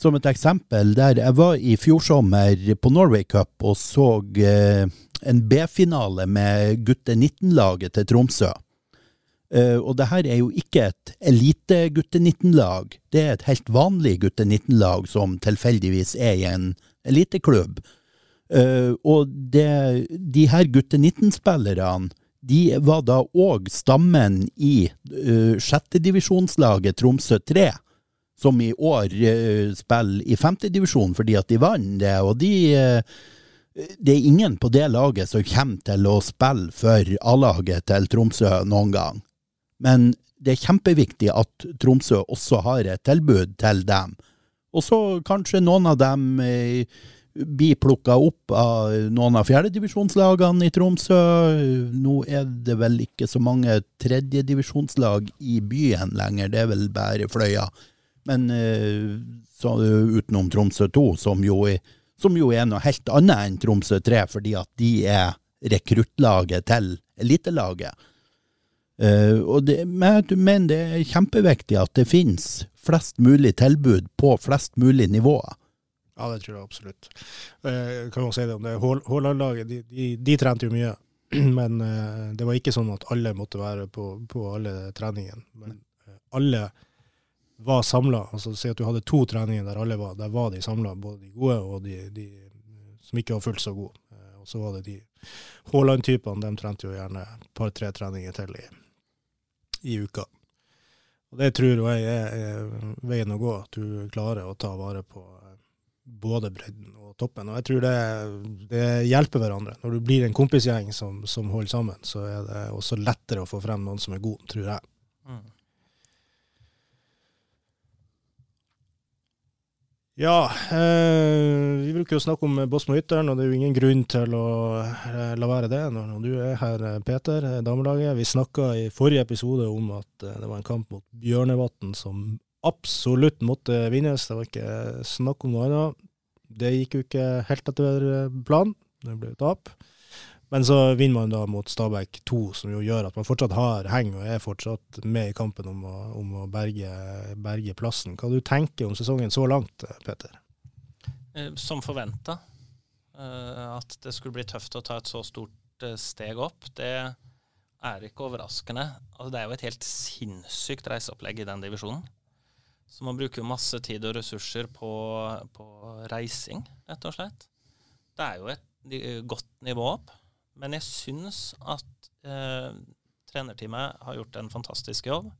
som et eksempel, der jeg var i fjor sommer på Norway Cup og så en B-finale med gutte 19-laget til Tromsø. Uh, og det her er jo ikke et elite-gutte 19-lag, det er et helt vanlig gutte 19-lag som tilfeldigvis er i en eliteklubb. Uh, og det, de her gutte 19-spillerne, de var da òg stammen i uh, sjettedivisjonslaget Tromsø 3, som i år uh, spiller i femtedivisjon fordi at de vant det. og de det er ingen på det laget som kommer til å spille for A-laget til Tromsø noen gang. Men det er kjempeviktig at Tromsø også har et tilbud til dem. Og så kanskje noen av dem eh, blir plukka opp av noen av fjerdedivisjonslagene i Tromsø. Nå er det vel ikke så mange tredjedivisjonslag i byen lenger, det er vel bare Fløya. Men eh, så, utenom Tromsø 2, som jo, som jo er noe helt annet enn Tromsø 3, fordi at de er rekruttlaget til elitelaget. Uh, det, men det er kjempeviktig at det finnes flest mulig tilbud på flest mulig nivåer. Ja, det tror jeg absolutt. Uh, kan man si det om det Haaland-laget, de, de, de, trente jo mye. Men uh, det var ikke sånn at alle måtte være på, på alle treningene. Men alle var samla. Altså, si at du hadde to treninger der alle var. Der var de samla, både de gode og de, de, som ikke var fullt så gode. og så var det de Haaland-typene, de trente jo gjerne et par-tre treninger til i i uka. Og Det tror jeg er, veien å gå, at du klarer å ta vare på eh, både bredden og toppen. Og jeg tror det, det hjelper hverandre. Når du blir en kompisgjeng som, som, holder sammen, så er det også lettere å få frem noen som er god, tror jeg. Mm. Ja, eh, vi bruker å snakke om Bosmo-Ytteren, og det er jo ingen grunn til å eh, la være det når du er her, eh, Peter, eh, damelaget. Vi snakka i forrige episode om at det var en kamp mot Bjørnevatn som absolutt måtte vinnes. Det var ikke snakk om noe annet. Det gikk jo ikke helt etter planen. Det ble tap. Men så vinner man da mot Stabæk 2, som jo gjør at man fortsatt har heng og er fortsatt med i kampen om å, om å berge, berge, plassen. Hva du tenker om sesongen så langt, Peter? Eh, som forventa. Eh, at det skulle bli tøft å ta et så stort eh, steg opp, det er ikke overraskende. Altså, det er jo et helt sinnssykt reiseopplegg i den divisjonen. Så man bruker jo masse tid og ressurser på, på reising, rett og slett. Det er jo et godt nivå opp. Men jeg syns at eh, trenerteamet har gjort en fantastisk jobb.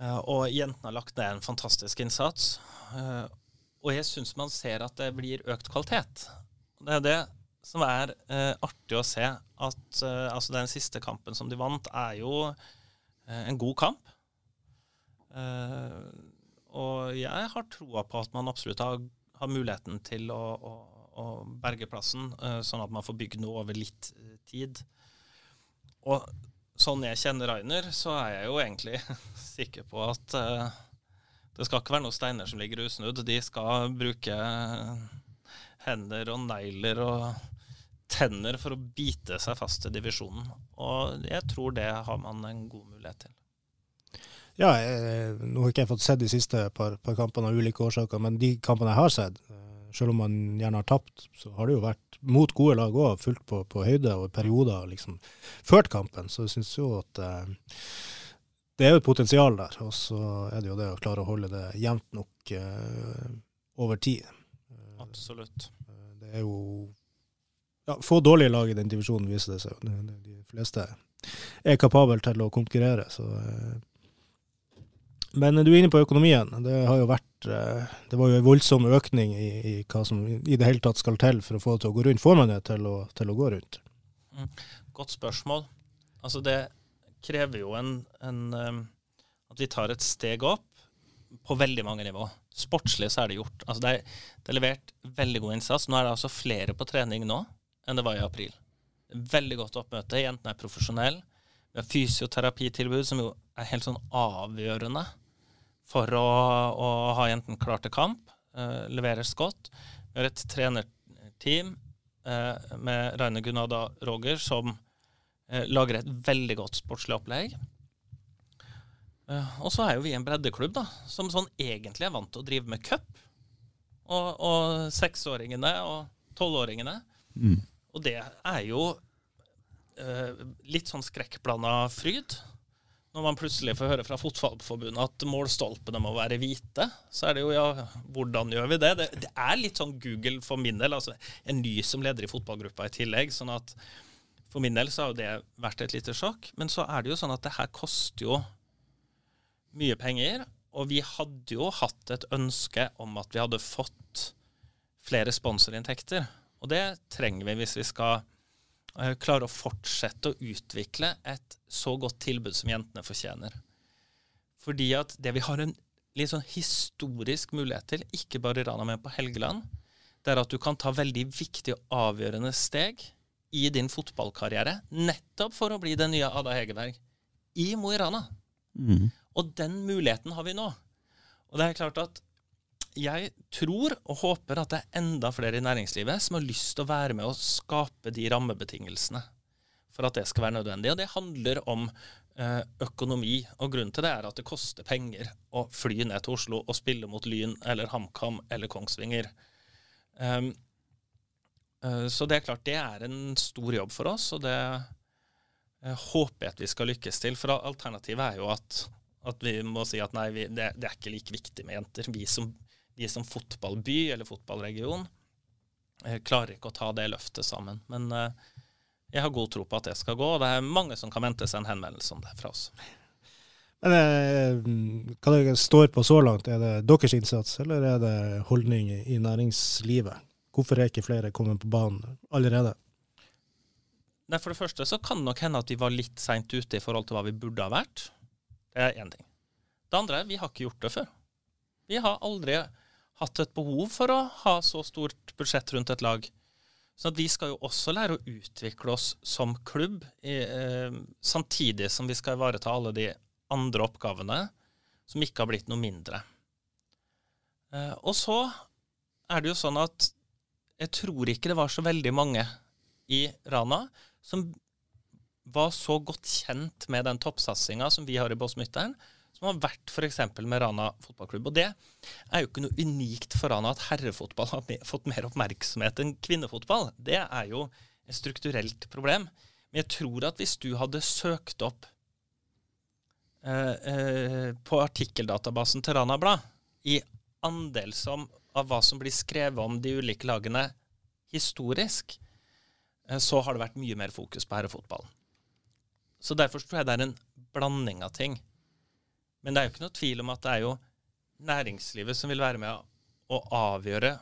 Eh, og jentene har lagt ned en fantastisk innsats. Eh, og jeg syns man ser at det blir økt kvalitet. Det er det som er eh, artig å se. At eh, altså den siste kampen som de vant, er jo eh, en god kamp. og jeg har troa på at man absolutt har, har muligheten til å, å og berge plassen, eh, sånn at man får bygd noe over litt eh, tid. Og sånn jeg kjenner Rainer, så er jeg jo egentlig sikker på at uh, det skal ikke være noen steiner som ligger usnudd. De skal bruke hender og negler og tenner for å bite seg fast til divisjonen. Og jeg tror det har man en god mulighet til. Ja, jeg, nå har ikke jeg fått sett de siste par, par kampene av ulike årsaker, men de kampene jeg har sett, selv om man gjerne har tapt, så har det jo vært mot gode lag òg, fulgt på, på, høyde og perioder liksom ført kampen. Så jeg syns jo at eh, det er jo et potensial der. Og så er det jo det å klare å holde det jevnt nok eh, over tid. Absolutt. Eh, det er jo ja, Få dårlige lag i den divisjonen, viser det seg. De fleste er kapable til å konkurrere. så... Eh, men du er inne på økonomien. Det har jo vært eh, Det var jo en voldsom økning i, i, hva som i det hele tatt skal til for å få det til å gå rundt. Får man det til å, til å gå rundt? Mm. Godt spørsmål. Altså det krever jo en, en, um, at vi tar et steg opp på veldig mange nivå. Sportslig så er det gjort. Altså det, er, det er levert veldig god innsats. Nå er det altså flere på trening nå enn det var i april. Veldig godt oppmøte. Jentene er profesjonelle. Vi har fysioterapitilbud som jo er helt sånn avgjørende for å, å ha jentene klar til kamp. Uh, leveres godt. Vi har et trenerteam uh, med Raine Gunada Roger som uh, lager et veldig godt sportslig opplegg. og så er jo vi en breddeklubb da, som sånn egentlig er vant til å drive med cup. Og, og seksåringene og tolvåringene. Mm. Og det er jo litt sånn skrekkblanda fryd når man plutselig får høre fra Fotballforbundet at målstolpene må være hvite, så er det jo ja, hvordan gjør vi det? Det, det er litt sånn Google for min del. altså En ny som leder i fotballgruppa i tillegg. sånn at For min del så har jo det vært et lite sjokk. Men så er det jo sånn at det her koster jo mye penger. Og vi hadde jo hatt et ønske om at vi hadde fått flere sponsorinntekter. Og det trenger vi hvis vi skal klare å fortsette å utvikle et så godt tilbud som jentene fortjener. Fordi at det vi har en litt sånn historisk mulighet til, ikke bare i Rana, men på Helgeland, det er at du kan ta veldig viktige og avgjørende steg i din fotballkarriere, nettopp for å bli den nye Ada Hegerberg i Mo i Rana. Mm. Og den muligheten har vi nå. Og det er klart at jeg tror og håper at det er enda flere i næringslivet som har lyst til å være med og skape de rammebetingelsene for at det skal være nødvendig. Og det handler om eh, økonomi. Og grunnen til det er at det koster penger å fly ned til Oslo og spille mot Lyn eller HamKam eller Kongsvinger. Um, uh, så det er klart det er en stor jobb for oss, og det uh, håper jeg at vi skal lykkes til. For alternativet er jo at, at vi må si at nei, vi, det, det, er ikke like viktig med jenter. Vi som vi som fotballby eller fotballregion eh, klarer ikke å ta det løftet sammen. Men eh, jeg har god tro på at det skal gå, og det er mange som kan vente seg en henvendelse om det fra oss. Men eh, Hva det står på så langt, er det deres innsats, eller er det holdning i næringslivet? Hvorfor er ikke flere kommet på banen allerede? Nei, For det første så kan det nok hende at vi var litt seint ute i forhold til hva vi burde ha vært. Det er én ting. Det andre er vi har ikke gjort det før. Vi har aldri hatt et behov for å ha så stort budsjett rundt et lag. Så vi skal jo også lære å utvikle oss som klubb, i, eh, samtidig som vi skal ivareta alle de andre oppgavene som ikke har blitt noe mindre. Eh, og så er det jo sånn at jeg tror ikke det var så veldig mange i Rana som var så godt kjent med den toppsatsinga som vi har i Båsmytteren, som har vært f.eks. med Rana fotballklubb. Og det er jo ikke noe unikt for Rana at herrefotball har fått mer oppmerksomhet enn kvinnefotball. Det er jo et strukturelt problem. Men jeg tror at hvis du hadde søkt opp eh, eh, på artikkeldatabasen til Rana Blad i andel som, av hva som blir skrevet om de ulike lagene historisk, eh, så har det vært mye mer fokus på herrefotballen. Så derfor tror jeg det er en blanding av ting. Men det er jo ikke noe tvil om at det er jo næringslivet som vil være med å avgjøre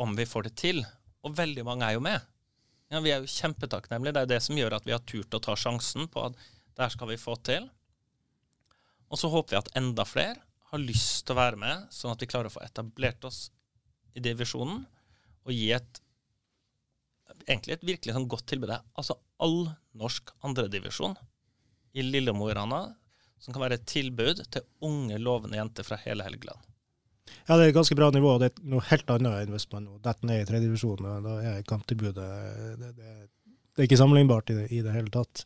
om vi får det til. Og veldig mange er jo med. Ja, vi er jo kjempetakknemlige. Det er det som gjør at vi har turt å ta sjansen på at det her skal vi få til. Og så håper vi at enda flere har lyst til å være med, sånn at vi klarer å få etablert oss i divisjonen og gi et egentlig et virkelig sånn godt tilbud. Altså all norsk andredivisjon i Lille i Rana som kan være et tilbud til unge, lovende jenter fra hele Helgeland. Ja, det er et ganske bra nivå. Det er noe helt annet enn hvis man detter ned i tredjedivisjon. Da er kamptilbudet det, det, det, er ikke sammenlignbart i det, i det hele tatt.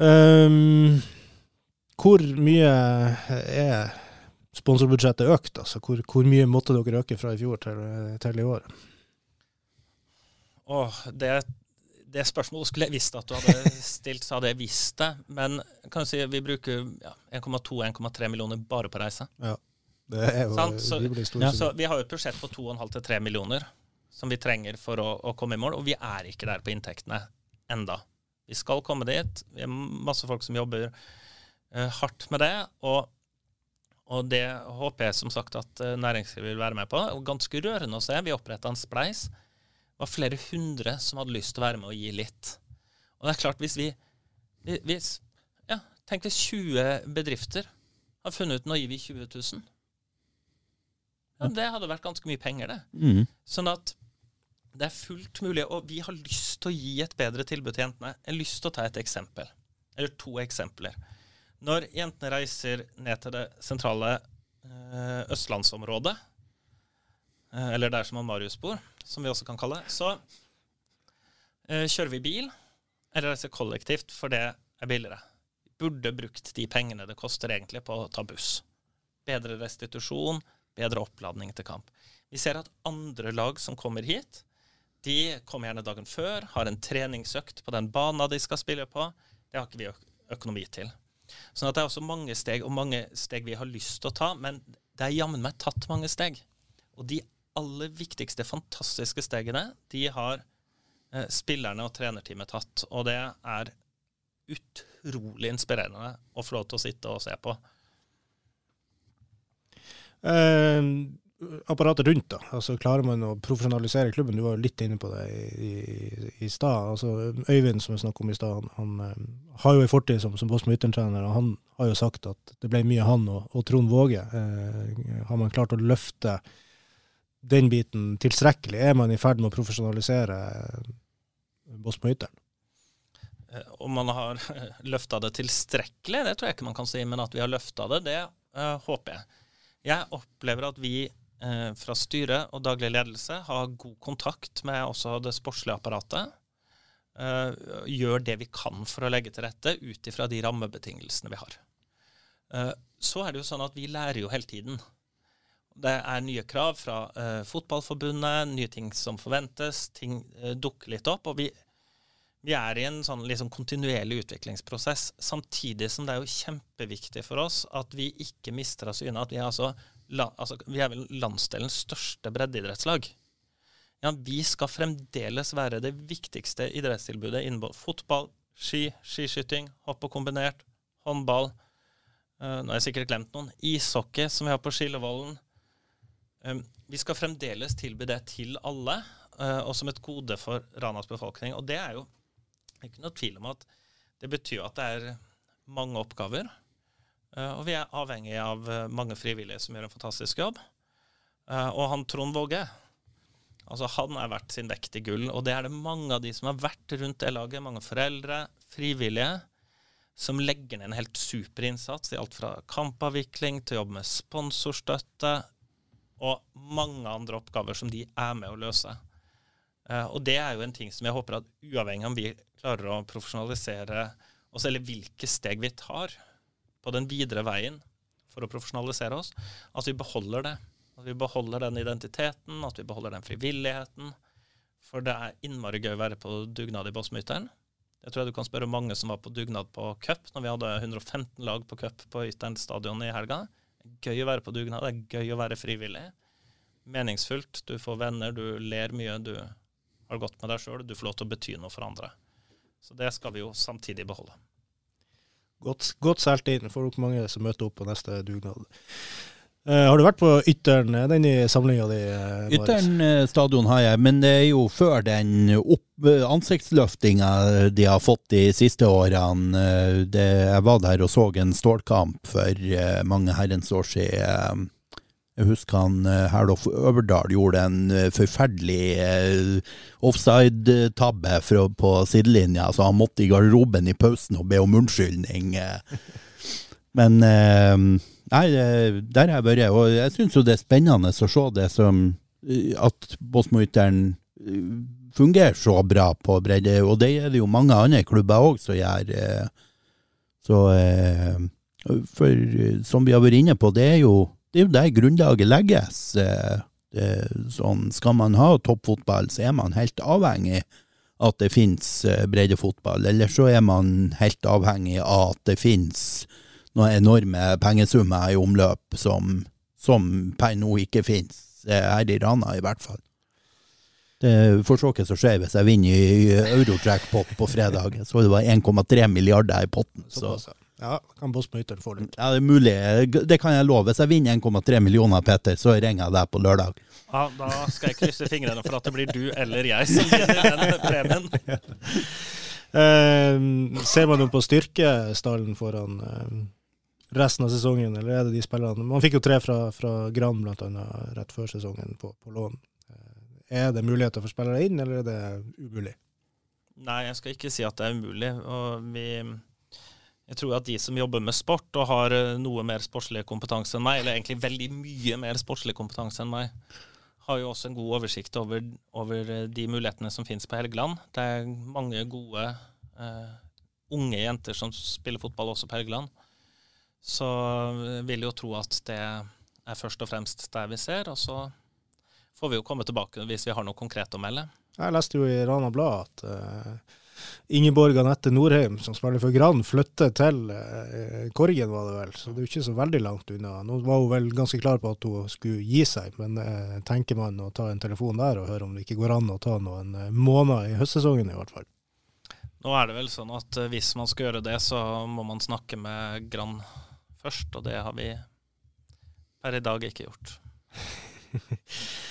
Um, hvor mye er sponsorbudsjettet økt? Altså, hvor, hvor, mye måtte dere øke fra i fjor til, til i år? Åh, det, det spørsmålet skulle jeg visst at du hadde stilt, så hadde jeg visst det. Men kan du si vi bruker ja, 1,2-1,3 millioner bare på reise. Ja, det er jo så, ja. så vi har jo et budsjett på 2,5-3 millioner som vi trenger for å, å, komme i mål, og vi er ikke der på inntektene enda. Vi skal komme dit. Vi er masse folk som jobber uh, hardt med det. og og det håper jeg som sagt at eh, næringslivet vil være med på. Og ganske rørende å se. Vi oppretta en spleis. Det var flere hundre som hadde lyst til å være med og gi litt. Og det er klart, hvis vi hvis, ja, Tenk hvis 20 bedrifter har funnet ut nå gir vi 20 000. Ja, det hadde vært ganske mye penger, det. Mm. Sånn at det er fullt mulig, og vi har lyst til å gi et bedre tilbud til jentene. Jeg har lyst til å ta et eksempel, eller to eksempler. Når jentene reiser ned til det sentrale eh, østlandsområdet, eh, eller der som Marius bor, som vi også kan kalle det, så eh, kjører vi bil eller reiser kollektivt, for det er billigere. Burde brukt de pengene det koster egentlig på å ta buss. Bedre restitusjon, bedre oppladning til kamp. Vi ser at andre lag som kommer hit, de kommer gjerne dagen før, har en treningsøkt på den banen de skal spille på. Det har ikke vi økonomi til. Sånn at det er også mange steg, og mange steg vi har lyst til å ta, men det er jammen meg tatt mange steg. Og de aller viktigste, fantastiske stegene, de har eh, spillerne og trenerteamet tatt. Og det er utrolig inspirerende å få lov til å sitte og se på. Eh, apparatet rundt, da. Altså, klarer man å profesjonalisere klubben? Du var litt inne på det i, i, i stad. Altså, Øyvind, som vi snakket om i stad, han, han, eh, har jo en fortid som, som Boston Ytteren-trener. og Han har jo sagt at det ble mye han og, og Trond Våge. Eh, har man klart å løfte den biten tilstrekkelig? Er man i ferd med å profesjonalisere Boston Ytteren? Eh, om man har løfta det tilstrekkelig, det tror jeg ikke man kan si. Men at vi har løfta det, det uh, håper jeg. Jeg opplever at vi uh, fra styret og daglig ledelse har god kontakt med også det sportslige apparatet. Uh, gjør det vi kan for å legge til rette ut ifra de rammebetingelsene vi har. Eh, så er det jo sånn at vi lærer jo hele tiden. Det er nye krav fra uh, Fotballforbundet, nye ting som forventes, ting uh, dukker litt opp. og vi vi er i en sånn liksom kontinuerlig utviklingsprosess, samtidig som det er jo kjempeviktig for oss at vi ikke mister av syne at vi er altså altså, vi er vel landsdelens største breddeidrettslag. Ja, vi skal fremdeles være det viktigste idrettstilbudet innen fotball, ski, skiskyting, hopp og kombinert, håndball. Uh, nå har jeg sikkert glemt noen. Ishockey, som vi har på Skillevollen. Vi skal fremdeles tilby det til alle, uh, og som et gode for Ranas befolkning. Og det er jo ikke noe tvil om at det betyr at det er mange oppgaver. Eh, og vi er avhengig av eh, mange frivillige som gjør en fantastisk jobb. Eh, og han Trond Våge, altså han er verdt sin vekt i gull. Og det er det mange av de som har vært rundt det laget, mange foreldre, frivillige, som legger ned en helt super innsats i alt fra kampavvikling til jobb med sponsorstøtte og mange andre oppgaver som de er med å løse. Og det er jo en ting som jeg håper at uavhengig av om vi klarer å profesjonalisere oss, eller hvilke steg vi tar, på den videre veien for å profesjonalisere oss, at vi beholder det. At vi beholder den identiteten, at vi beholder den frivilligheten. For det er innmari gøy å være på dugnad i Bossmytteren. Jeg tror jeg du kan spørre mange som var på dugnad på cup når vi hadde 115 lag på cup på Ytteren stadion i helga. Det er gøy å være på dugnad, det er gøy å være frivillig. Meningsfullt. Du får venner, du ler mye, du har godt med deg sjøl, du får lov til å bety noe for andre. Så det skal vi jo samtidig beholde. Godt, godt solgt inn. Får dere mange som møter opp på neste dugnad. Uh, har du vært på Ytteren, den i samlinga di? Uh, Ytteren stadion har jeg, men det er jo før den ansiktsløftinga de har fått de siste årene. Det, jeg var der og så en stålkamp for mange herrens år siden jeg husker han eh, Herlof Øverdal gjorde en eh, forferdelig eh, offside-tabbe på sidelinja, så han måtte i garderoben i pausen og be om unnskyldning. Men Nei, der har jeg vært, og jeg syns jo det er spennende å se det som at Båtsmoyteren fungerer så bra på bredde, og det er det jo mange andre klubber òg som gjør. Så For som vi har vært inne på, det er jo det er der grunnlaget legges. Eh, sånn, skal man ha toppfotball, så er man helt avhengig at det finnes eh, breddefotball. Eller så er man helt avhengig av at det finnes noen enorme pengesummer i omløp som, som per nå ikke finnes, eh, her i Rana i hvert fall. Det får se hva som skjer hvis jeg vinner i Eurotrackpot på fredag. Så det var 1,3 milliarder i potten. Så. Ja. Kan Boss på Ytteren få litt. Ja, det er mulig. Det kan jeg love. Hvis jeg vinner 1,3 millioner, Peter, så ringer jeg deg på lørdag. Ja, Da skal jeg krysse fingrene for at det blir du eller jeg som vinner den premien. uh, ser man jo på styrkestallen foran eh, resten av sesongen, eller er det de spillerne Man fikk jo tre fra, fra Gran annet rett før sesongen på, på lån. Eh, er det muligheter for spillere inn, eller er det umulig? Nei, jeg skal ikke si at det er umulig. Og vi, jeg tror at de som jobber med sport og har eh, noe mer sportslig kompetanse enn meg, eller egentlig veldig mye mer sportslig kompetanse enn meg, har jo også en god oversikt over, over eh, de mulighetene som finnes på Helgeland. Det er mange gode uh, unge jenter som spiller fotball også på Helgeland. Så vil jo tro at det er først og fremst der vi ser. Og så får vi jo komme tilbake hvis vi har noe konkret å melde. Jeg leste jo i Rana Blad at uh, Ingeborg Anette Norheim, som spiller for Gran, flytter til uh, Korgen, var det vel. Så det er jo ikke så veldig langt unna. Nå var hun vel ganske klar på at hun skulle gi seg, men uh, tenker man å ta en telefon der og høre om det ikke går an å ta noen måneder i høstsesongen, i hvert fall. Nå er det vel sånn at hvis man skal gjøre det, så må man snakke med Gran først, og det har vi per i dag ikke gjort.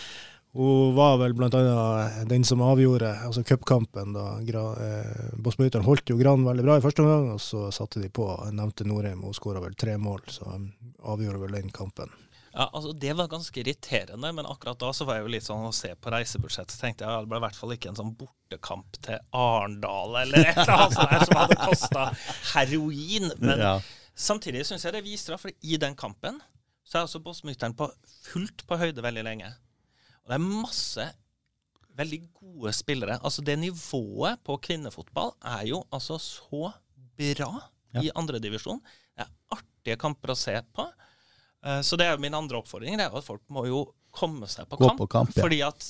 Hun var vel bl.a. den som avgjorde altså cupkampen. eh, Bossmøyteren holdt jo Gran veldig bra i første omgang, og så satte de på nevnte Norheim. Hun skåra vel tre mål, så avgjorde vel den kampen. Ja, altså Det var ganske irriterende, men akkurat da så var jeg jo litt sånn å se på reisebudsjettet. Så tenkte jeg det ble i hvert fall ikke en sånn bortekamp til Arendal eller et eller annet sånt som hadde kosta heroin. Men ja. Samtidig syns jeg det viser, for i den kampen så er altså Bossmytteren på fullt på høyde veldig lenge. Og det er masse veldig gode spillere. Altså Det nivået på kvinnefotball er jo altså så bra ja. i andredivisjon. Det er artige kamper å se på. Uh, så det er jo min andre oppfordring. Det er at folk må jo komme seg på Gå kamp. På kamp ja. Fordi at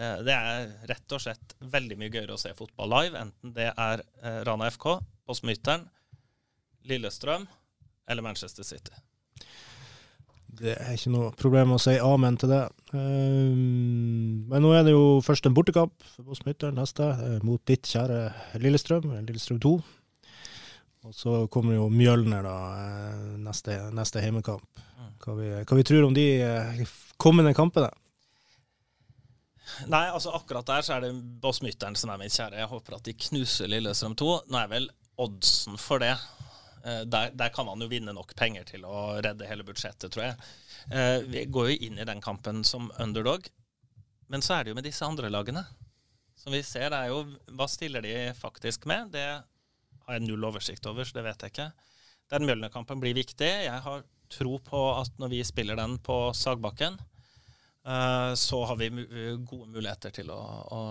uh, det er rett og slett veldig mye gøyere å se fotball live, enten det er uh, Rana FK, Postmytteren, Lillestrøm eller Manchester City. Det er ikke noe problem å si amen til det. Um, men nå er det jo først en bortekamp for Smitteren neste, uh, mot ditt kjære Lillestrøm, Lillestrøm 2. Og så kommer jo Mjølner, da, uh, neste, neste hjemmekamp. Mm. Hva vi, hva vi tror om de uh, kommende kampene? Nei, altså akkurat der så er det Bossmytteren som er mitt kjære. Jeg håper at de knuser Lillestrøm 2. Nå er vel oddsen for det Eh, der, der, kan man jo vinne nok penger til å redde hele budsjettet, tror jeg. Eh, vi går jo inn i den kampen som underdog, men så er det jo med disse andre lagene. Som vi ser, er jo Hva stiller de faktisk med? Det har jeg null oversikt over, så det vet jeg ikke. Den Mjølner-kampen blir viktig. Jeg har tro på at når vi spiller den på Sagbakken, eh, så har vi gode muligheter til å, å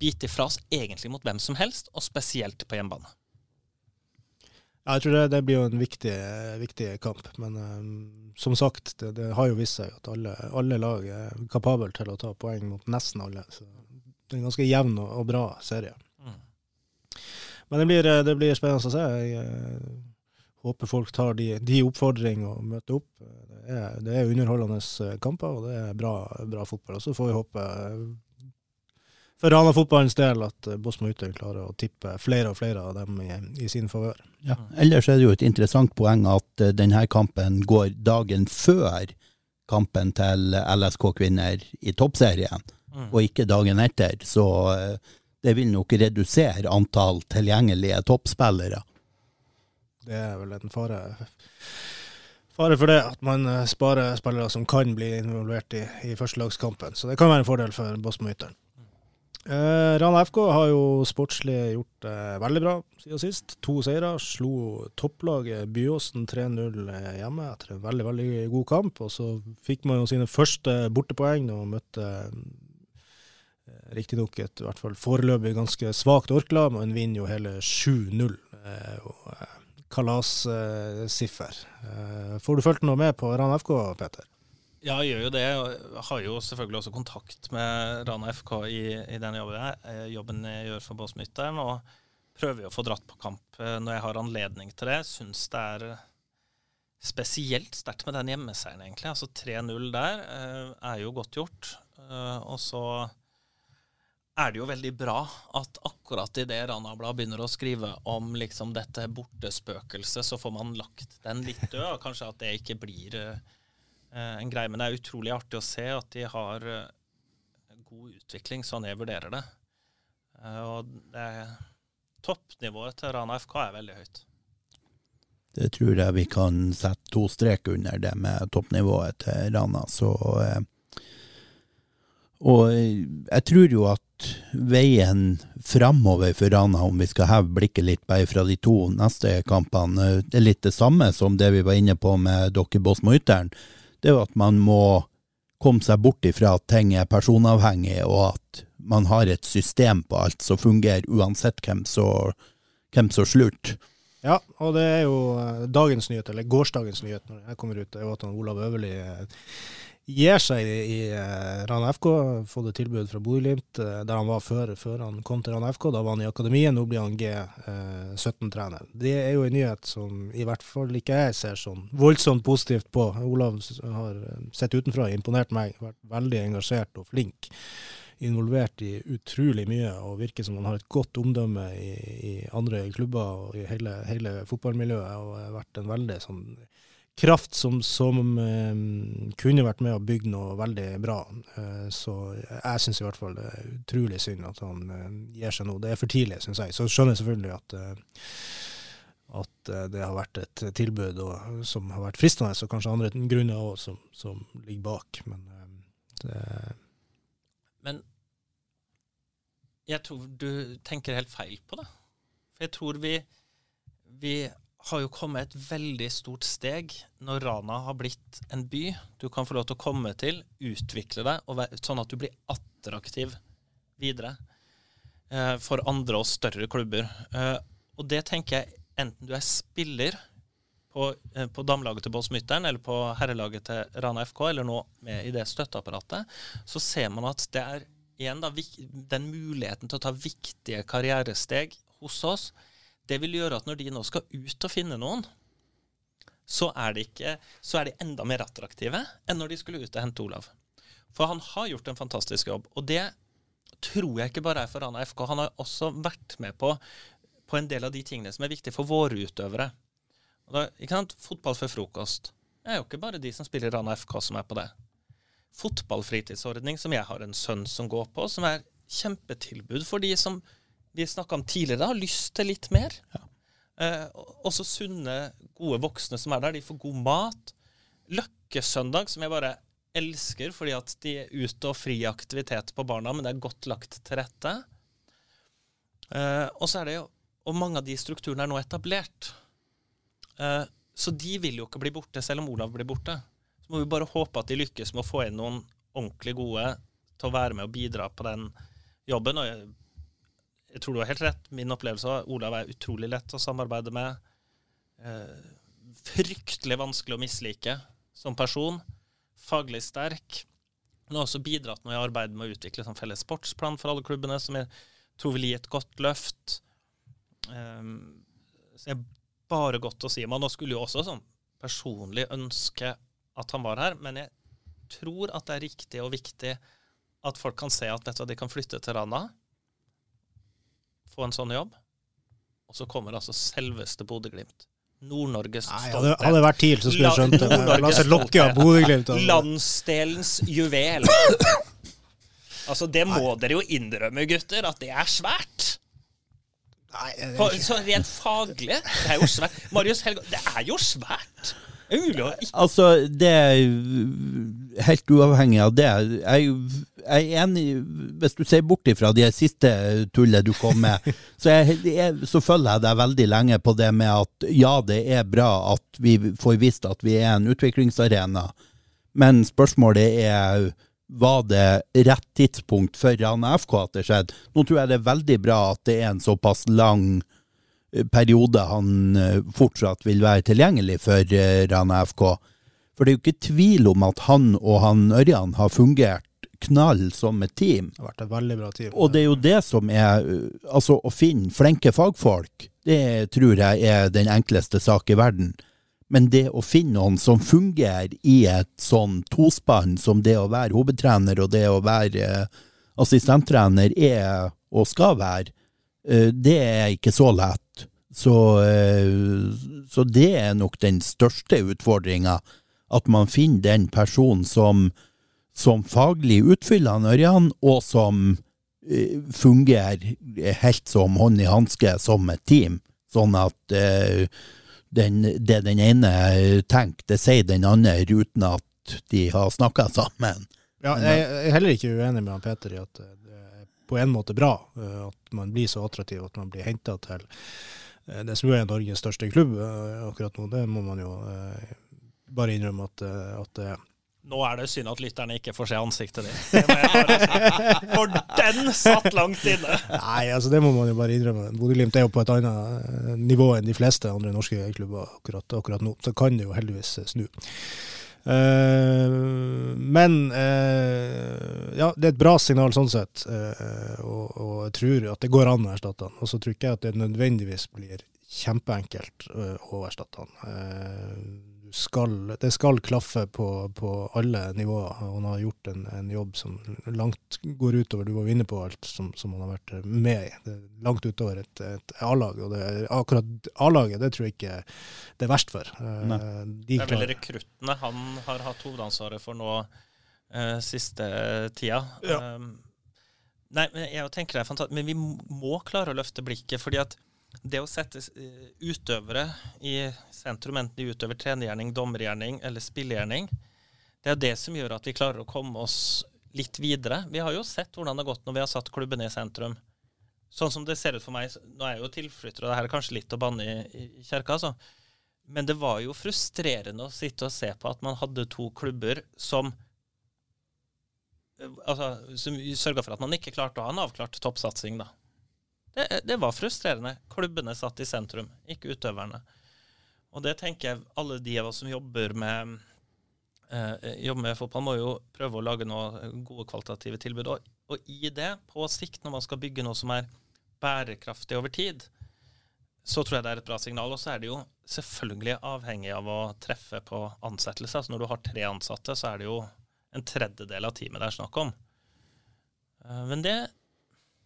bite ifra oss egentlig mot hvem som helst, og spesielt på hjemmebane. Jeg tror det, det blir jo en viktig, viktig kamp. Men um, som sagt, det, det, har jo vist seg at alle, alle, lag er kapable til å ta poeng mot nesten alle. Så det er en ganske jevn og, og bra serie. Mm. Men det blir, det blir, spennende å se. Jeg uh, håper folk tar de, de oppfordringene og møter opp. Det er, det er underholdende kamper, og det er bra, bra fotball. Og så får vi håpe for Rana-fotballens del at eh, Bosmo Utøy klarer å tippe flere og flere av dem i, i sin favør. Ja. Ellers er det jo et interessant poeng at uh, denne kampen går dagen før kampen til LSK kvinner i toppserien, mm. og ikke dagen etter. Så uh, det vil nok redusere antall tilgjengelige toppspillere. Det er vel en fare, fare for det, at man sparer spillere som kan bli involvert i, i førstelagskampen. Så det kan være en fordel for Bosmo Ytteren. Eh, Rana FK har jo sportslig gjort det eh, veldig bra siden sist. To seire. Slo topplaget Byåsen 3-0 eh, hjemme etter en veldig veldig god kamp. Og så fikk man jo sine første bortepoeng og møtte eh, riktignok et i hvert fall foreløpig ganske svakt Orkla, men vinner jo hele 7-0. Eh, kalassiffer. Uh, får du fulgt noe med på Rana FK, Peter? Ja, jeg gjør jo det. Jeg har jo selvfølgelig også kontakt med Rana FK i, i den jobben jeg, eh, jobben jeg gjør for Båsmytteren, og prøver jo å få dratt på kamp eh, når jeg har anledning til det. Syns det er spesielt sterkt med den hjemmeseieren, egentlig. Altså 3-0 der eh, er jo godt gjort. Og så er det jo veldig bra at akkurat idet Rana-bladet begynner å skrive om liksom dette bortespøkelset, så får man lagt den litt død. Kanskje at det ikke blir Eh, en greie. Men det er utrolig artig å se at de har eh, god utvikling, sånn jeg vurderer det. Eh, og det, toppnivået til Rana FK er veldig høyt. Det tror jeg vi kan sette to strek under det med toppnivået til Rana. Så Og jeg tror jo at veien framover for Rana, om vi skal heve blikket litt bare fra de to neste kampene, er litt det samme som det vi var inne på med dere Båsmo Ytteren det er jo at man må komme seg bort ifra at ting er personavhengig, og at man har et system på alt som fungerer uansett hvem som slurter. Ja, og det er jo eh, dagens nyhet, eller gårsdagens nyhet når jeg kommer ut, er jo at Olav Øverli eh, gir seg i, i eh, Rana FK. Fått et tilbud fra Bodø-Glimt, eh, der han var før, før, han kom til Rana FK. Da var han i akademiet, nå blir han G17-trener. Eh, det er jo en nyhet som i hvert fall ikke jeg ser sånn voldsomt positivt på. Olav har sett utenfra imponert meg, vært veldig engasjert og flink. Involvert i utrolig mye og virker som han har et godt omdømme i, i andre klubber og i hele, hele fotballmiljøet. og har vært en veldig sånn kraft som, som um, kunne vært med å bygge noe veldig bra. Uh, så jeg syns i hvert fall det er utrolig synd at han uh, gir seg nå. Det er for tidlig, syns jeg. Så skjønner jeg selvfølgelig at, uh, at det har vært et tilbud og, som har vært fristende, og kanskje andre grunner òg som, som, ligger bak. Men, Men jeg tror du tenker helt feil på det. For jeg tror vi, vi har jo kommet et veldig stort steg når Rana har blitt en by du kan få lov til å komme til, utvikle deg, sånn at du blir attraktiv videre eh, for andre og større klubber. Eh, og det tenker jeg, enten du er spiller på, eh, på damelaget til Båtsmytteren eller på herrelaget til Rana FK, eller nå med i det støtteapparatet, så ser man at det er igjen da, den muligheten til å ta viktige karrieresteg hos oss det vil gjøre at når de nå skal ut og finne noen, så er, ikke, så er de enda mer attraktive enn når de skulle ut og hente Olav. For han har gjort en fantastisk jobb. Og det tror jeg ikke bare er for Rana FK. Han har også vært med på, på en del av de tingene som er viktige for våre utøvere. Da, ikke sant? Fotball før frokost. Det er jo ikke bare de som spiller Rana FK som er på det. Fotballfritidsordning, som jeg har en sønn som går på, som er kjempetilbud for de som vi snakka om tidligere, har lyst til litt mer. Ja. Eh, også sunne, gode voksne som er der. De får god mat. Løkkesøndag, som jeg bare elsker fordi at de er ute og fri aktivitet på barna, men det er godt lagt til rette. Eh, og så er det jo Og mange av de strukturene er nå etablert. Eh, så de vil jo ikke bli borte, selv om Olav blir borte. Så må vi bare håpe at de lykkes med å få inn noen ordentlig gode til å være med og bidra på den jobben. Og jeg jeg tror du har helt rett. Min opplevelse av Olav er utrolig lett å samarbeide med. Eh, fryktelig vanskelig å mislike som person. Faglig sterk. Men har også bidratt når i arbeidet med å utvikle sånn felles sportsplan for alle klubbene, som jeg tror vil gi et godt løft. Eh, så det er bare godt å si. Man skulle jo også sånn personlig ønske at han var her, men jeg tror at det er riktig og viktig at folk kan se at vet du, de kan flytte til Rana få en sånn jobb. Og så kommer altså selveste Bodø-Glimt. Nord-Norges stolthet. Hadde, det vært TIL, så skulle jeg skjønt det. La oss lokke av Bodø-Glimt. Landsdelens juvel. altså, det må dere jo innrømme, gutter, at det er svært. Nei, det er så rent faglig. Det er jo svært. Marius Helga, det er jo svært. Altså, det er helt uavhengig av det. Jeg, jeg er enig Hvis du ser bort ifra de siste tullet du kom med, så, jeg, jeg, så følger jeg deg veldig lenge på det med at ja, det er bra at vi får visst at vi er en utviklingsarena, men spørsmålet er var det rett tidspunkt for Rana FK at det skjedde? Nå tror jeg det er veldig bra at det er en såpass lang periode han eh, fortsatt vil være tilgjengelig for eh, Rana FK. For det er jo ikke tvil om at han og han Ørjan har fungert knall som et team. Det har vært et veldig bra team. Og det er jo det som er eh, Altså, å finne flinke fagfolk, det tror jeg er den enkleste sak i verden. Men det å finne noen som fungerer i et sånn tospann som det å være hovedtrener og det å være assistenttrener er og skal være, det er ikke så lett. Så, eh, så det er nok den største utfordringa. At man finner den personen som, som faglig utfyller han Ørjan, og som eh, fungerer helt som hånd i hanske som et team. Sånn at eh, den, det den ene tenker, det sier den andre uten at de har snakka sammen. Ja, jeg er heller ikke uenig med han Peter i at det er på en måte bra at man blir så attraktiv at man blir henta til det som jo er Norges største klubb eh, akkurat nå. Det må man jo eh, bare innrømme at, eh, at det. Nå er det synd at lytterne ikke får se ansiktet ditt. For den satt langt inne! Nei, altså det må man jo bare innrømme. Bodø-Glimt er jo på et annet eh, nivå enn de fleste andre norske klubber akkurat, akkurat nå. Så kan det jo heldigvis eh, snu. Eh, men eh, ja, det er et bra signal sånn sett, eh, og, og jeg tror at det går an å erstatte han. Og så tror ikke jeg at det nødvendigvis blir kjempeenkelt å erstatte han. Skal, det skal klaffe på, på alle nivåer, han har gjort en, en jobb som langt går utover Du var inne på alt som, som han har vært med i. Det er langt utover et, et A-lag. Og det, er- akkurat A-laget, det tror jeg ikke det er verst for. Eh, de Det er vel rekruttene han har hatt hovedansvaret for nå eh, siste tida. Ja. Um, nei, men jeg tenker det er fantastisk. Men vi må klare å løfte blikket. fordi at det å sette eh, utøvere i sentrum, enten de utøver trenergjerning, dommergjerning eller spillegjerning, det er det som gjør at vi klarer å komme oss litt videre. Vi har jo sett hvordan det har gått når vi har satt klubbene i sentrum. Sånn som det ser ut for meg, nå er jeg jo tilflytter, og det her er kanskje litt å banne i, i kjerka, altså. Men det var jo frustrerende å sitte og se på at man hadde to klubber som eh, altså, som sørga for at man ikke klarte å ha en avklart toppsatsing, da. Det, det var frustrerende. Klubbene satt i sentrum, ikke utøverne. Og det tenker jeg alle de av oss som jobber med eh, jobber med fotball, må jo prøve å lage noe gode kvalitative tilbud. Og, og i det, på sikt, når man skal bygge noe som er bærekraftig over tid, så tror jeg det er et bra signal. Og så er det jo selvfølgelig avhengig av å treffe på ansettelse. Altså når du har tre ansatte, så er det jo en tredjedel av teamet det er snakk om. Eh, Men det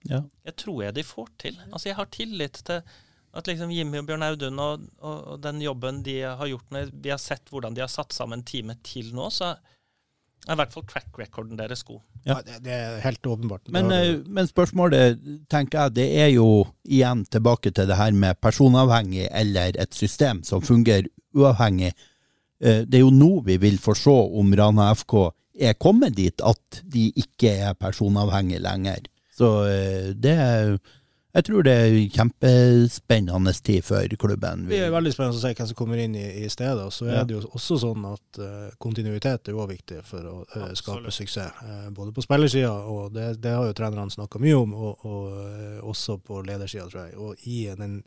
Ja. jeg tror jeg de får til. Altså Jeg har tillit til at liksom Jimmy og Bjørn Audun og, og, og den jobben de har gjort med Vi har sett hvordan de har satt sammen teamet til nå, så er i hvert fall track recorden deres god. Ja, det, det er helt åpenbart. Men, eh, men spørsmålet, tenker jeg, det er jo igjen tilbake til det her med personavhengig eller et system som fungerer uavhengig. Eh, Det er jo nå vi vil få se om Rana FK er kommet dit at de ikke er personavhengige lenger. Så eh, det er Jeg tror det er kjempespennende tid for klubben. Det er veldig spennende å se hvem som kommer inn i, i stedet. Og så er Ja. det jo også sånn at uh, kontinuitet er også viktig for å uh, skape Absolutt. suksess. Uh, både på spillersida, og det, det har jo trenerne snakka mye om, og, og også på ledersida, tror jeg. Og i den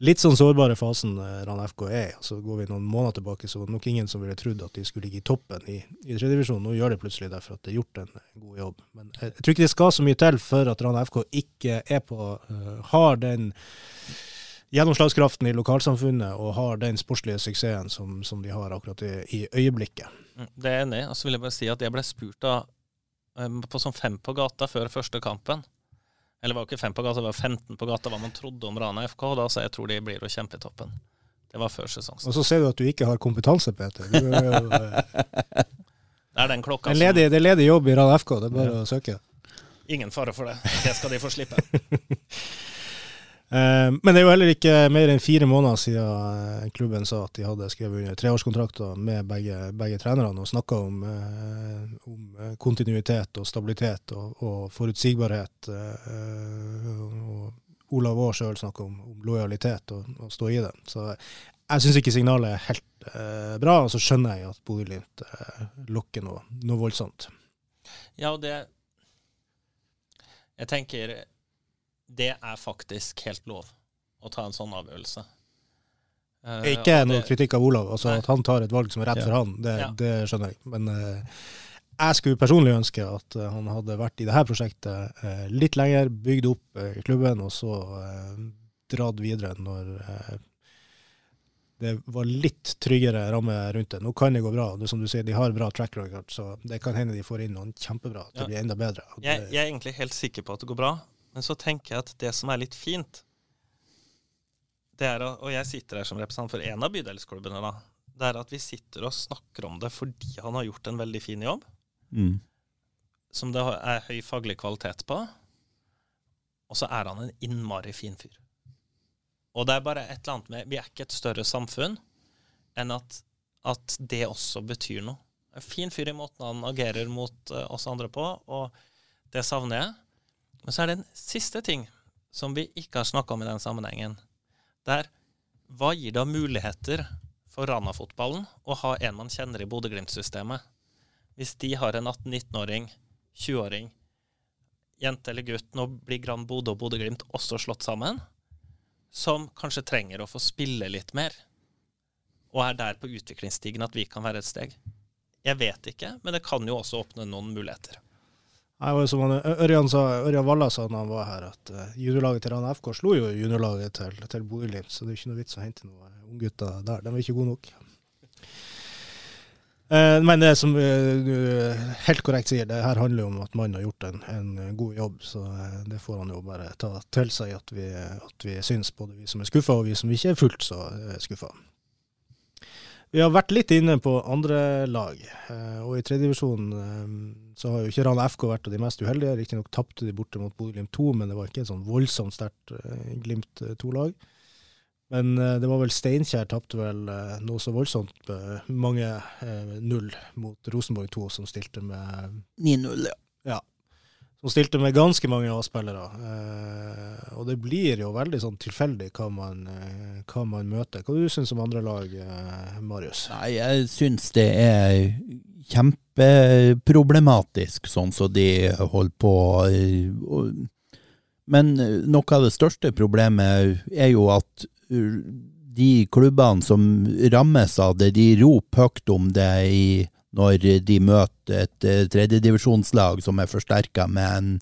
litt sånn sårbare fasen Rann FK er i, så går vi noen måneder tilbake, så var det nok ingen som ville trodd at de skulle ligge i toppen i, i tredjedivisjon. Nå gjør de plutselig derfor at det er gjort en eh, god jobb. Men jeg, jeg tror ikke det skal så mye til for at Rann FK ikke er på uh, har den gjennomslagskraften i lokalsamfunnet og har den sportslige suksessen som, som de har akkurat i, i øyeblikket. Mm, Det er enig. Og så vil jeg bare si at jeg ble spurt um, på sånn fem på gata før første kampen. Eller var det ikke fem på gata, det var 15 på gata hva man trodde om Rana FK. Da sa jeg tror de blir å kjempe i toppen. Det var før sesongen. Og så ser du at du ikke har kompetanse, Peter. Du er jo, eh, Det er den klokka som ledig, det er ledig jobb i Rana FK, det er bare å søke. Ingen fare for det. Det skal de få slippe. Eh, men det er jo heller ikke mer enn fire måneder siden eh, klubben sa at de hadde skrevet under treårskontrakter med begge, begge trenerne og snakka om, eh, om eh, kontinuitet og stabilitet og, og forutsigbarhet. og Olav Aar sjøl snakka om, om lojalitet og, og stå i det. Så jeg syns ikke signalet er helt eh, bra, og så skjønner jeg at Bodø-Glimt eh, lokker noe, noe voldsomt. Ja, og det Jeg tenker det er faktisk helt lov. å ta en sånn avgjørelse. Uh, ikke noe kritikk av Olav. altså At han tar et valg som er rett ja. for han, det, ja. det, skjønner jeg. Men uh, jeg skulle personlig ønske at uh, han hadde vært i dette prosjektet litt lenger, bygd opp klubben, og så dratt videre når det var litt tryggere ramme rundt det. Nå kan det gå bra. Det, som du sier, De har bra track record, så det kan hende de får inn noen kjempebra. At det blir enda bedre. Jeg, jeg, er egentlig helt sikker på at det går bra, men så tenker jeg at det som er litt fint, det er, og jeg sitter her som representant for en av bydelsklubbene, da, det er at vi sitter og snakker om det fordi han har gjort en veldig fin jobb, mm. som det er høy faglig kvalitet på, og så er han en innmari fin fyr. Og det er bare et eller annet med Vi er ikke et større samfunn enn at, at det også betyr noe. En fin fyr i måten han agerer mot uh, oss andre på, og det savner jeg. Men så er det en siste ting som vi ikke har snakka om i den sammenhengen. Det er hva gir da muligheter for Rana-fotballen å ha en man kjenner i Bodø-Glimt-systemet? Hvis de har en 18-19-åring, 20-åring, jente eller gutt, nå blir Grand Bodø og Bodø-Glimt også slått sammen som kanskje trenger å få spille litt mer, og er der på utviklingsstigen at vi kan være et steg. Jeg vet ikke, men det kan jo også åpne noen muligheter. Nei, som han, Ørjan, sa, Ørjan Valla sa da han var her, at uh, juniorlaget til Rana FK slo jo juniorlaget til, til Bodø-Glimt, så det er ikke noe vits å hente noen unggutter der. De er ikke gode nok. Uh, men det som uh, du helt korrekt sier, det her handler jo om at mannen har gjort en, en, god jobb. Så eh, det får han jo bare ta til seg at vi, at vi syns, både vi som er skuffa og vi som ikke er fullt så skuffa. Vi har vært litt inne på andre lag, og i tredjedivisjon så har jo ikke Rana FK vært av de mest uheldige. Riktignok tapte de borte mot Bodø-Glimt 2, men det var ikke et sånn voldsomt sterkt Glimt 2-lag. Men det var vel Steinkjer tapte vel noe så voldsomt mange null mot Rosenborg 2, som stilte med 9-0, ja. ja. Som stilte med ganske mange A-spillere. og det blir jo veldig sånn tilfeldig hva man, hva man møter. Hva du syns om andre lag, Marius? Nei, jeg syns det er kjempeproblematisk, sånn som de holder på. Men noe av det største problemet er jo at de klubbene som rammes av det, de roper høyt om det i, når de møter et uh, tredjedivisjonslag som er forsterka med en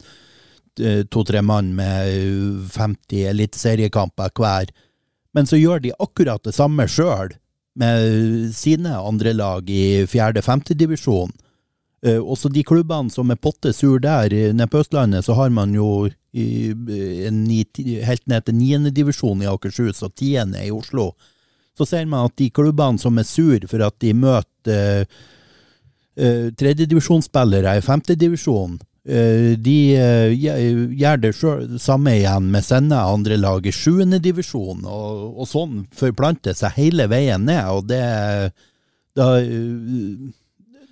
uh, to-tre mann med 50 eliteseriekamper hver. Men så gjør de akkurat det samme sjøl med sine andre lag i fjerde-femtedivisjon. Uh, også de klubbene som er potte sur der, nede på Østlandet, så har man jo helt ned til niendedivisjon i Akershus og tiende i Oslo, så ser man at de klubbene som er sur for at de møter uh, tredjedivisjonsspillere i femtedivisjon, uh, de uh, gjør det selv, samme igjen med sine andre lag i sjuendedivisjon, og, og sånn forplanter seg hele veien ned, og det da,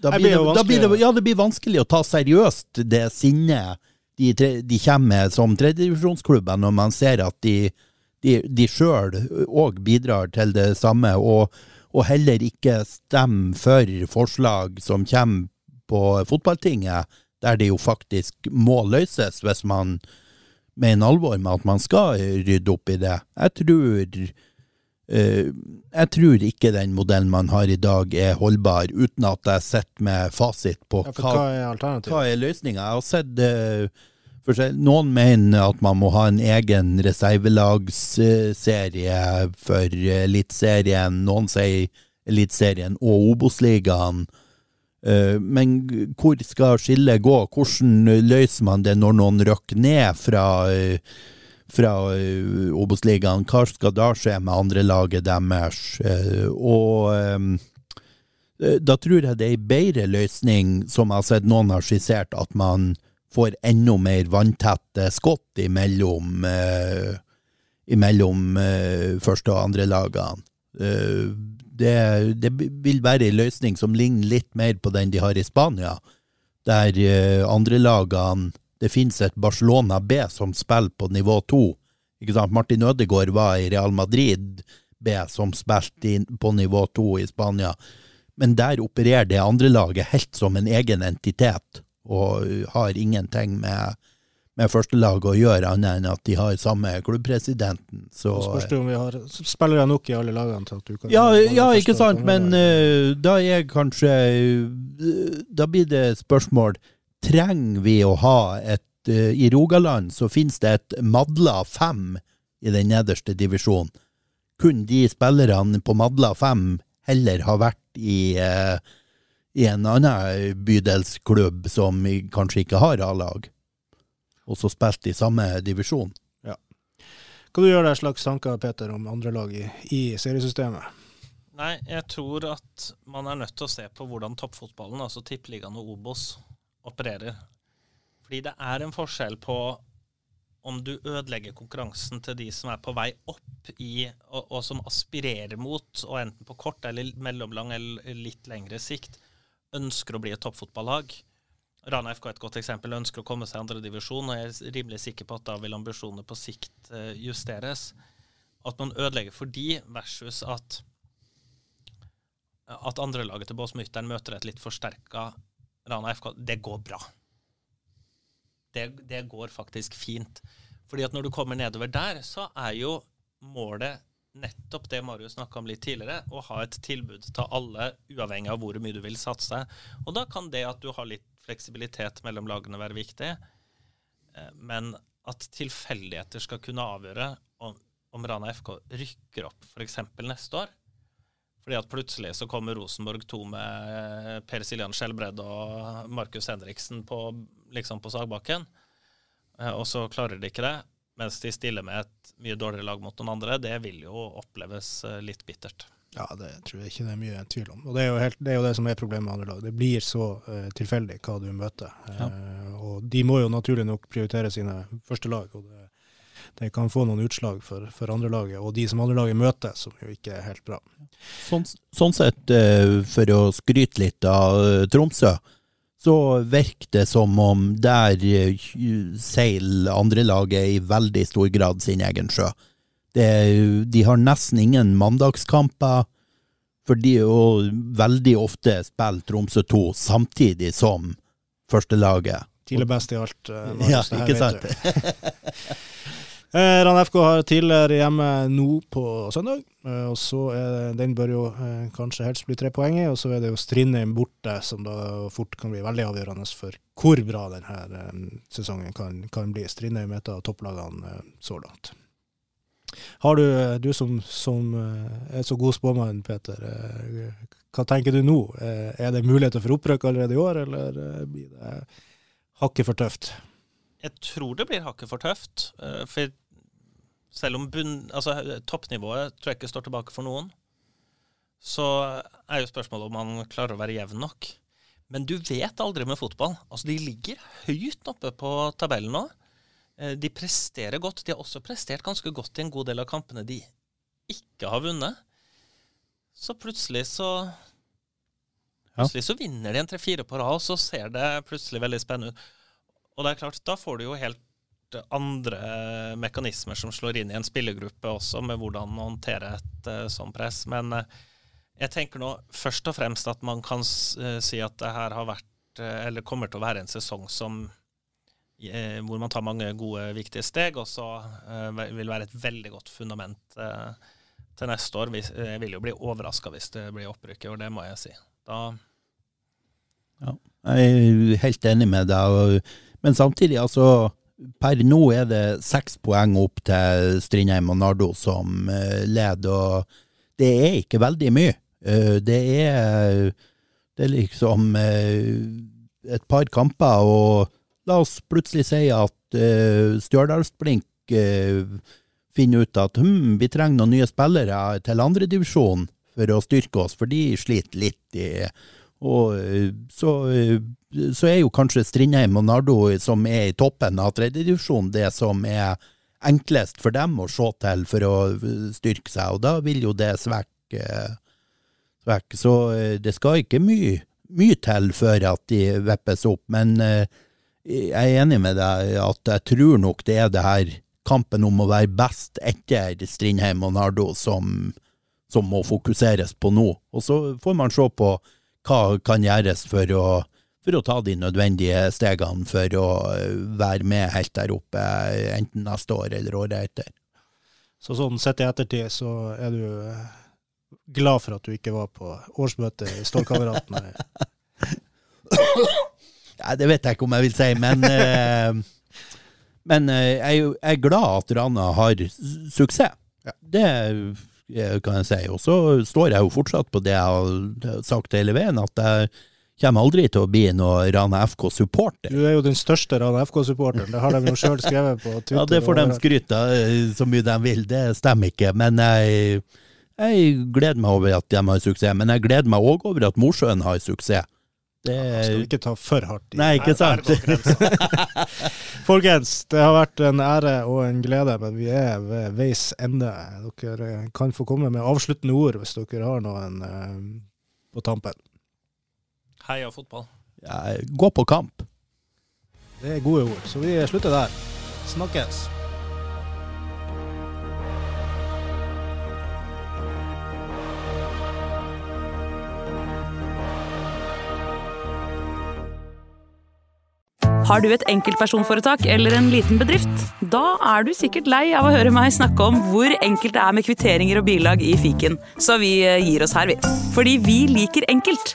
da blir det, da blir det, ja, det blir vanskelig å ta seriøst det sinnet de, de kommer som tredjedivisjonsklubber når man ser at de, de, de sjøl òg bidrar til det samme, og, og, heller ikke stemme for forslag som kommer på fotballtinget, der det jo faktisk må løses hvis man mener alvor med at man skal rydde opp i det. Jeg tror Uh, jeg tror ikke den modellen man har i dag er holdbar, uten at jeg sitter med fasit på ja, hva, hva, er er løsninga. Jeg har sett uh, Noen mener at man må ha en egen reservelagsserie for Eliteserien. Noen sier Eliteserien og Obos-ligaen. Uh, men hvor skal skillet gå? Hvordan løser man det når noen rykker ned fra fra uh, Obos-ligaen. Hva skal da skje med andrelaget deres? Og da tror jeg det er en bedre løsning, som jeg har sett noen har skissert, at man får enda mer vanntette skott imellom, uh, imellom første- og andrelagene. Uh, det, det, vil være en løsning som ligner litt mer på den de har i Spania, der uh, andrelagene det finnes et Barcelona B som spiller på nivå to. Martin Ødegaard var i Real Madrid B som spilte på nivå to i Spania. Men der opererer det andre laget helt som en egen entitet, og har ingenting med, med førstelaget å gjøre, annet enn at de har samme klubbpresidenten. Så, Så spørs det om vi har spillere nok i alle lagene til at du kan ja, ja ikke sant, men eh, da er kanskje Da blir det spørsmål Trenger vi å ha et uh, I Rogaland så finnes det et Madla 5 i den nederste divisjonen. Kunne de spillerne på Madla 5 heller ha vært i, eh, i en annen bydelsklubb som kanskje ikke har A-lag, og så spilt i samme divisjon? Hva du gjør deg slags tanker, Peter, om andre lag i, i seriesystemet? Nei, jeg tror at man er nødt til å se på hvordan toppfotballen, altså Tippeligaen og Obos, opererer. Fordi det er en forskjell på om du ødelegger konkurransen til de som er på vei opp i, og, og som aspirerer mot, og enten på kort eller mellomlang eller litt lengre sikt, ønsker å bli et toppfotballag. Rana FK er et godt eksempel, ønsker å komme seg i andredivisjon, og jeg er rimelig sikker på at da vil ambisjonene på sikt eh, justeres. At man ødelegger for de, versus at at andrelaget til Båsmytteren møter et litt forsterka Rana FK, det går bra. Det, det går faktisk fint. Fordi at når du kommer nedover der, så er jo målet nettopp det Marius snakka om litt tidligere, å ha et tilbud til alle, uavhengig av hvor mye du vil satse. Og da kan det at du har litt fleksibilitet mellom lagene være viktig. Eh, Men at tilfeldigheter skal kunne avgjøre om, om Rana FK rykker opp f.eks. neste år, fordi at plutselig så kommer Rosenborg 2 med Per Siljan Skjelbred og Markus Henriksen på, liksom på sagbakken, eh, og så klarer de ikke det, mens de stiller med et mye dårligere lag mot noen andre. Det vil jo oppleves eh, litt bittert. Ja, det tror jeg ikke det er mye tvil om. Og Det er jo, helt, det, er jo det som er problemet med andre lag. Det blir så uh, tilfeldig hva du møter. Ja. Uh, og de må jo naturlig nok prioritere sine første lag. og det, det kan få noen utslag for, for andre laget, og de som andre laget møter, som jo ikke er helt bra. Sånn, sånn sett, for å skryte litt av Tromsø, så virker det som om der eh, seiler andrelaget i veldig stor grad sin egen sjø. Det, de har nesten ingen mandagskamper, for de jo veldig ofte spiller Tromsø 2 samtidig som førstelaget. TIL er best i alt. eh, Marius, Ja, ikke sant? Eh, Rann FK har tidligere hjemme nå på søndag, eh, og så er den bør jo eh, kanskje helst bli tre poeng i, og så er det jo Strindheim borte, som da fort kan bli veldig avgjørende for hvor bra denne eh, sesongen kan, kan bli. Strindheim er et av topplagene eh, så langt. Har du, eh, du som, som eh, er så god spåmann, Peter, hva tenker du nå? Er det muligheter for opprykk allerede i år, eller blir det hakket for tøft? Jeg tror det blir hakket for tøft. For selv om bunn, altså, toppnivået tror jeg ikke står tilbake for noen, så er jo spørsmålet om man klarer å være jevn nok. Men du vet aldri med fotball. Altså, de ligger høyt oppe på tabellen nå. Eh, De presterer godt. De har også prestert ganske godt i en god del av kampene de ikke har vunnet. Så plutselig så Plutselig så vinner de en tre-fire på rad, og så ser det plutselig veldig spennende ut. Og det er klart, da får du jo helt andre mekanismer som slår inn i en spillergruppe også, med hvordan håndtere et uh, sånt press. Men eh, jeg tenker nå først og fremst at man kan eh, si at det her har vært, eh, eller kommer til å være en sesong som eh, hvor man tar mange gode, viktige steg, og så eh, vil være et veldig godt fundament eh, til neste år. Jeg vil jo bli overraska hvis det blir opprykket, og det må jeg si. Da Jeg er helt enig med deg, men samtidig, altså Per nå er det seks poeng opp til Strindheim og Nardo som eh, leder, og det er ikke veldig mye. Eh, det er det er liksom eh, et par kamper, og la oss plutselig si at Stjørdalsblink finner ut at hm, vi trenger noen nye spillere til andredivisjon for å styrke oss, for de sliter litt og så, så er jo kanskje Strindheim og Nardo, som er i toppen av tredjedivisjon, det som er enklest for dem å se til for å styrke seg, og da vil jo det svekke, svekke. Så eh, det skal ikke mye, mye til før at de vippes opp, men eh, jeg er enig med deg at jeg tror nok det er det her kampen om å være best etter Strindheim og Nardo som, som må fokuseres på nå. Og så får man se på hva kan gjøres for å, for å ta de nødvendige stegene for å være med helt der oppe, enten neste år eller året etter. Så sånn sett i ettertid, så er du glad for at du ikke var på årsmøtet i Stålkameratene? ja, det vet jeg ikke om jeg vil si, men eh, Men eh, jeg er glad at Rana har suksess. Ja. Det kan jeg si. Og så står jeg jo fortsatt på det jeg har sagt hele veien, at jeg kommer aldri til å bli noe Rana FK-supporter. Du er jo den største Rana FK-supporteren, det har de jo sjøl skrevet på Twitter. Ja, det får de skryte eh, så mye de vil, det stemmer ikke. Men jeg, jeg gleder meg over at de har suksess. Men jeg gleder meg òg over at Mosjøen har suksess. Det Skal vi ikke ta for hardt i Nei, ikke sant? Folkens, det har vært en ære og en glede, men vi er ved veis ende. Dere kan få komme med avsluttende ord hvis dere har noen eh, på tampen. Heia fotball. Ja, gå på kamp. Det er gode ord, så vi slutter der. Snakkes. Har du et enkeltpersonforetak eller en liten bedrift? Da er du sikkert lei av å høre meg snakke om hvor enkelt det er med kvitteringer og bilag i fiken, så vi eh, gir oss her, vi. Fordi vi liker enkelt.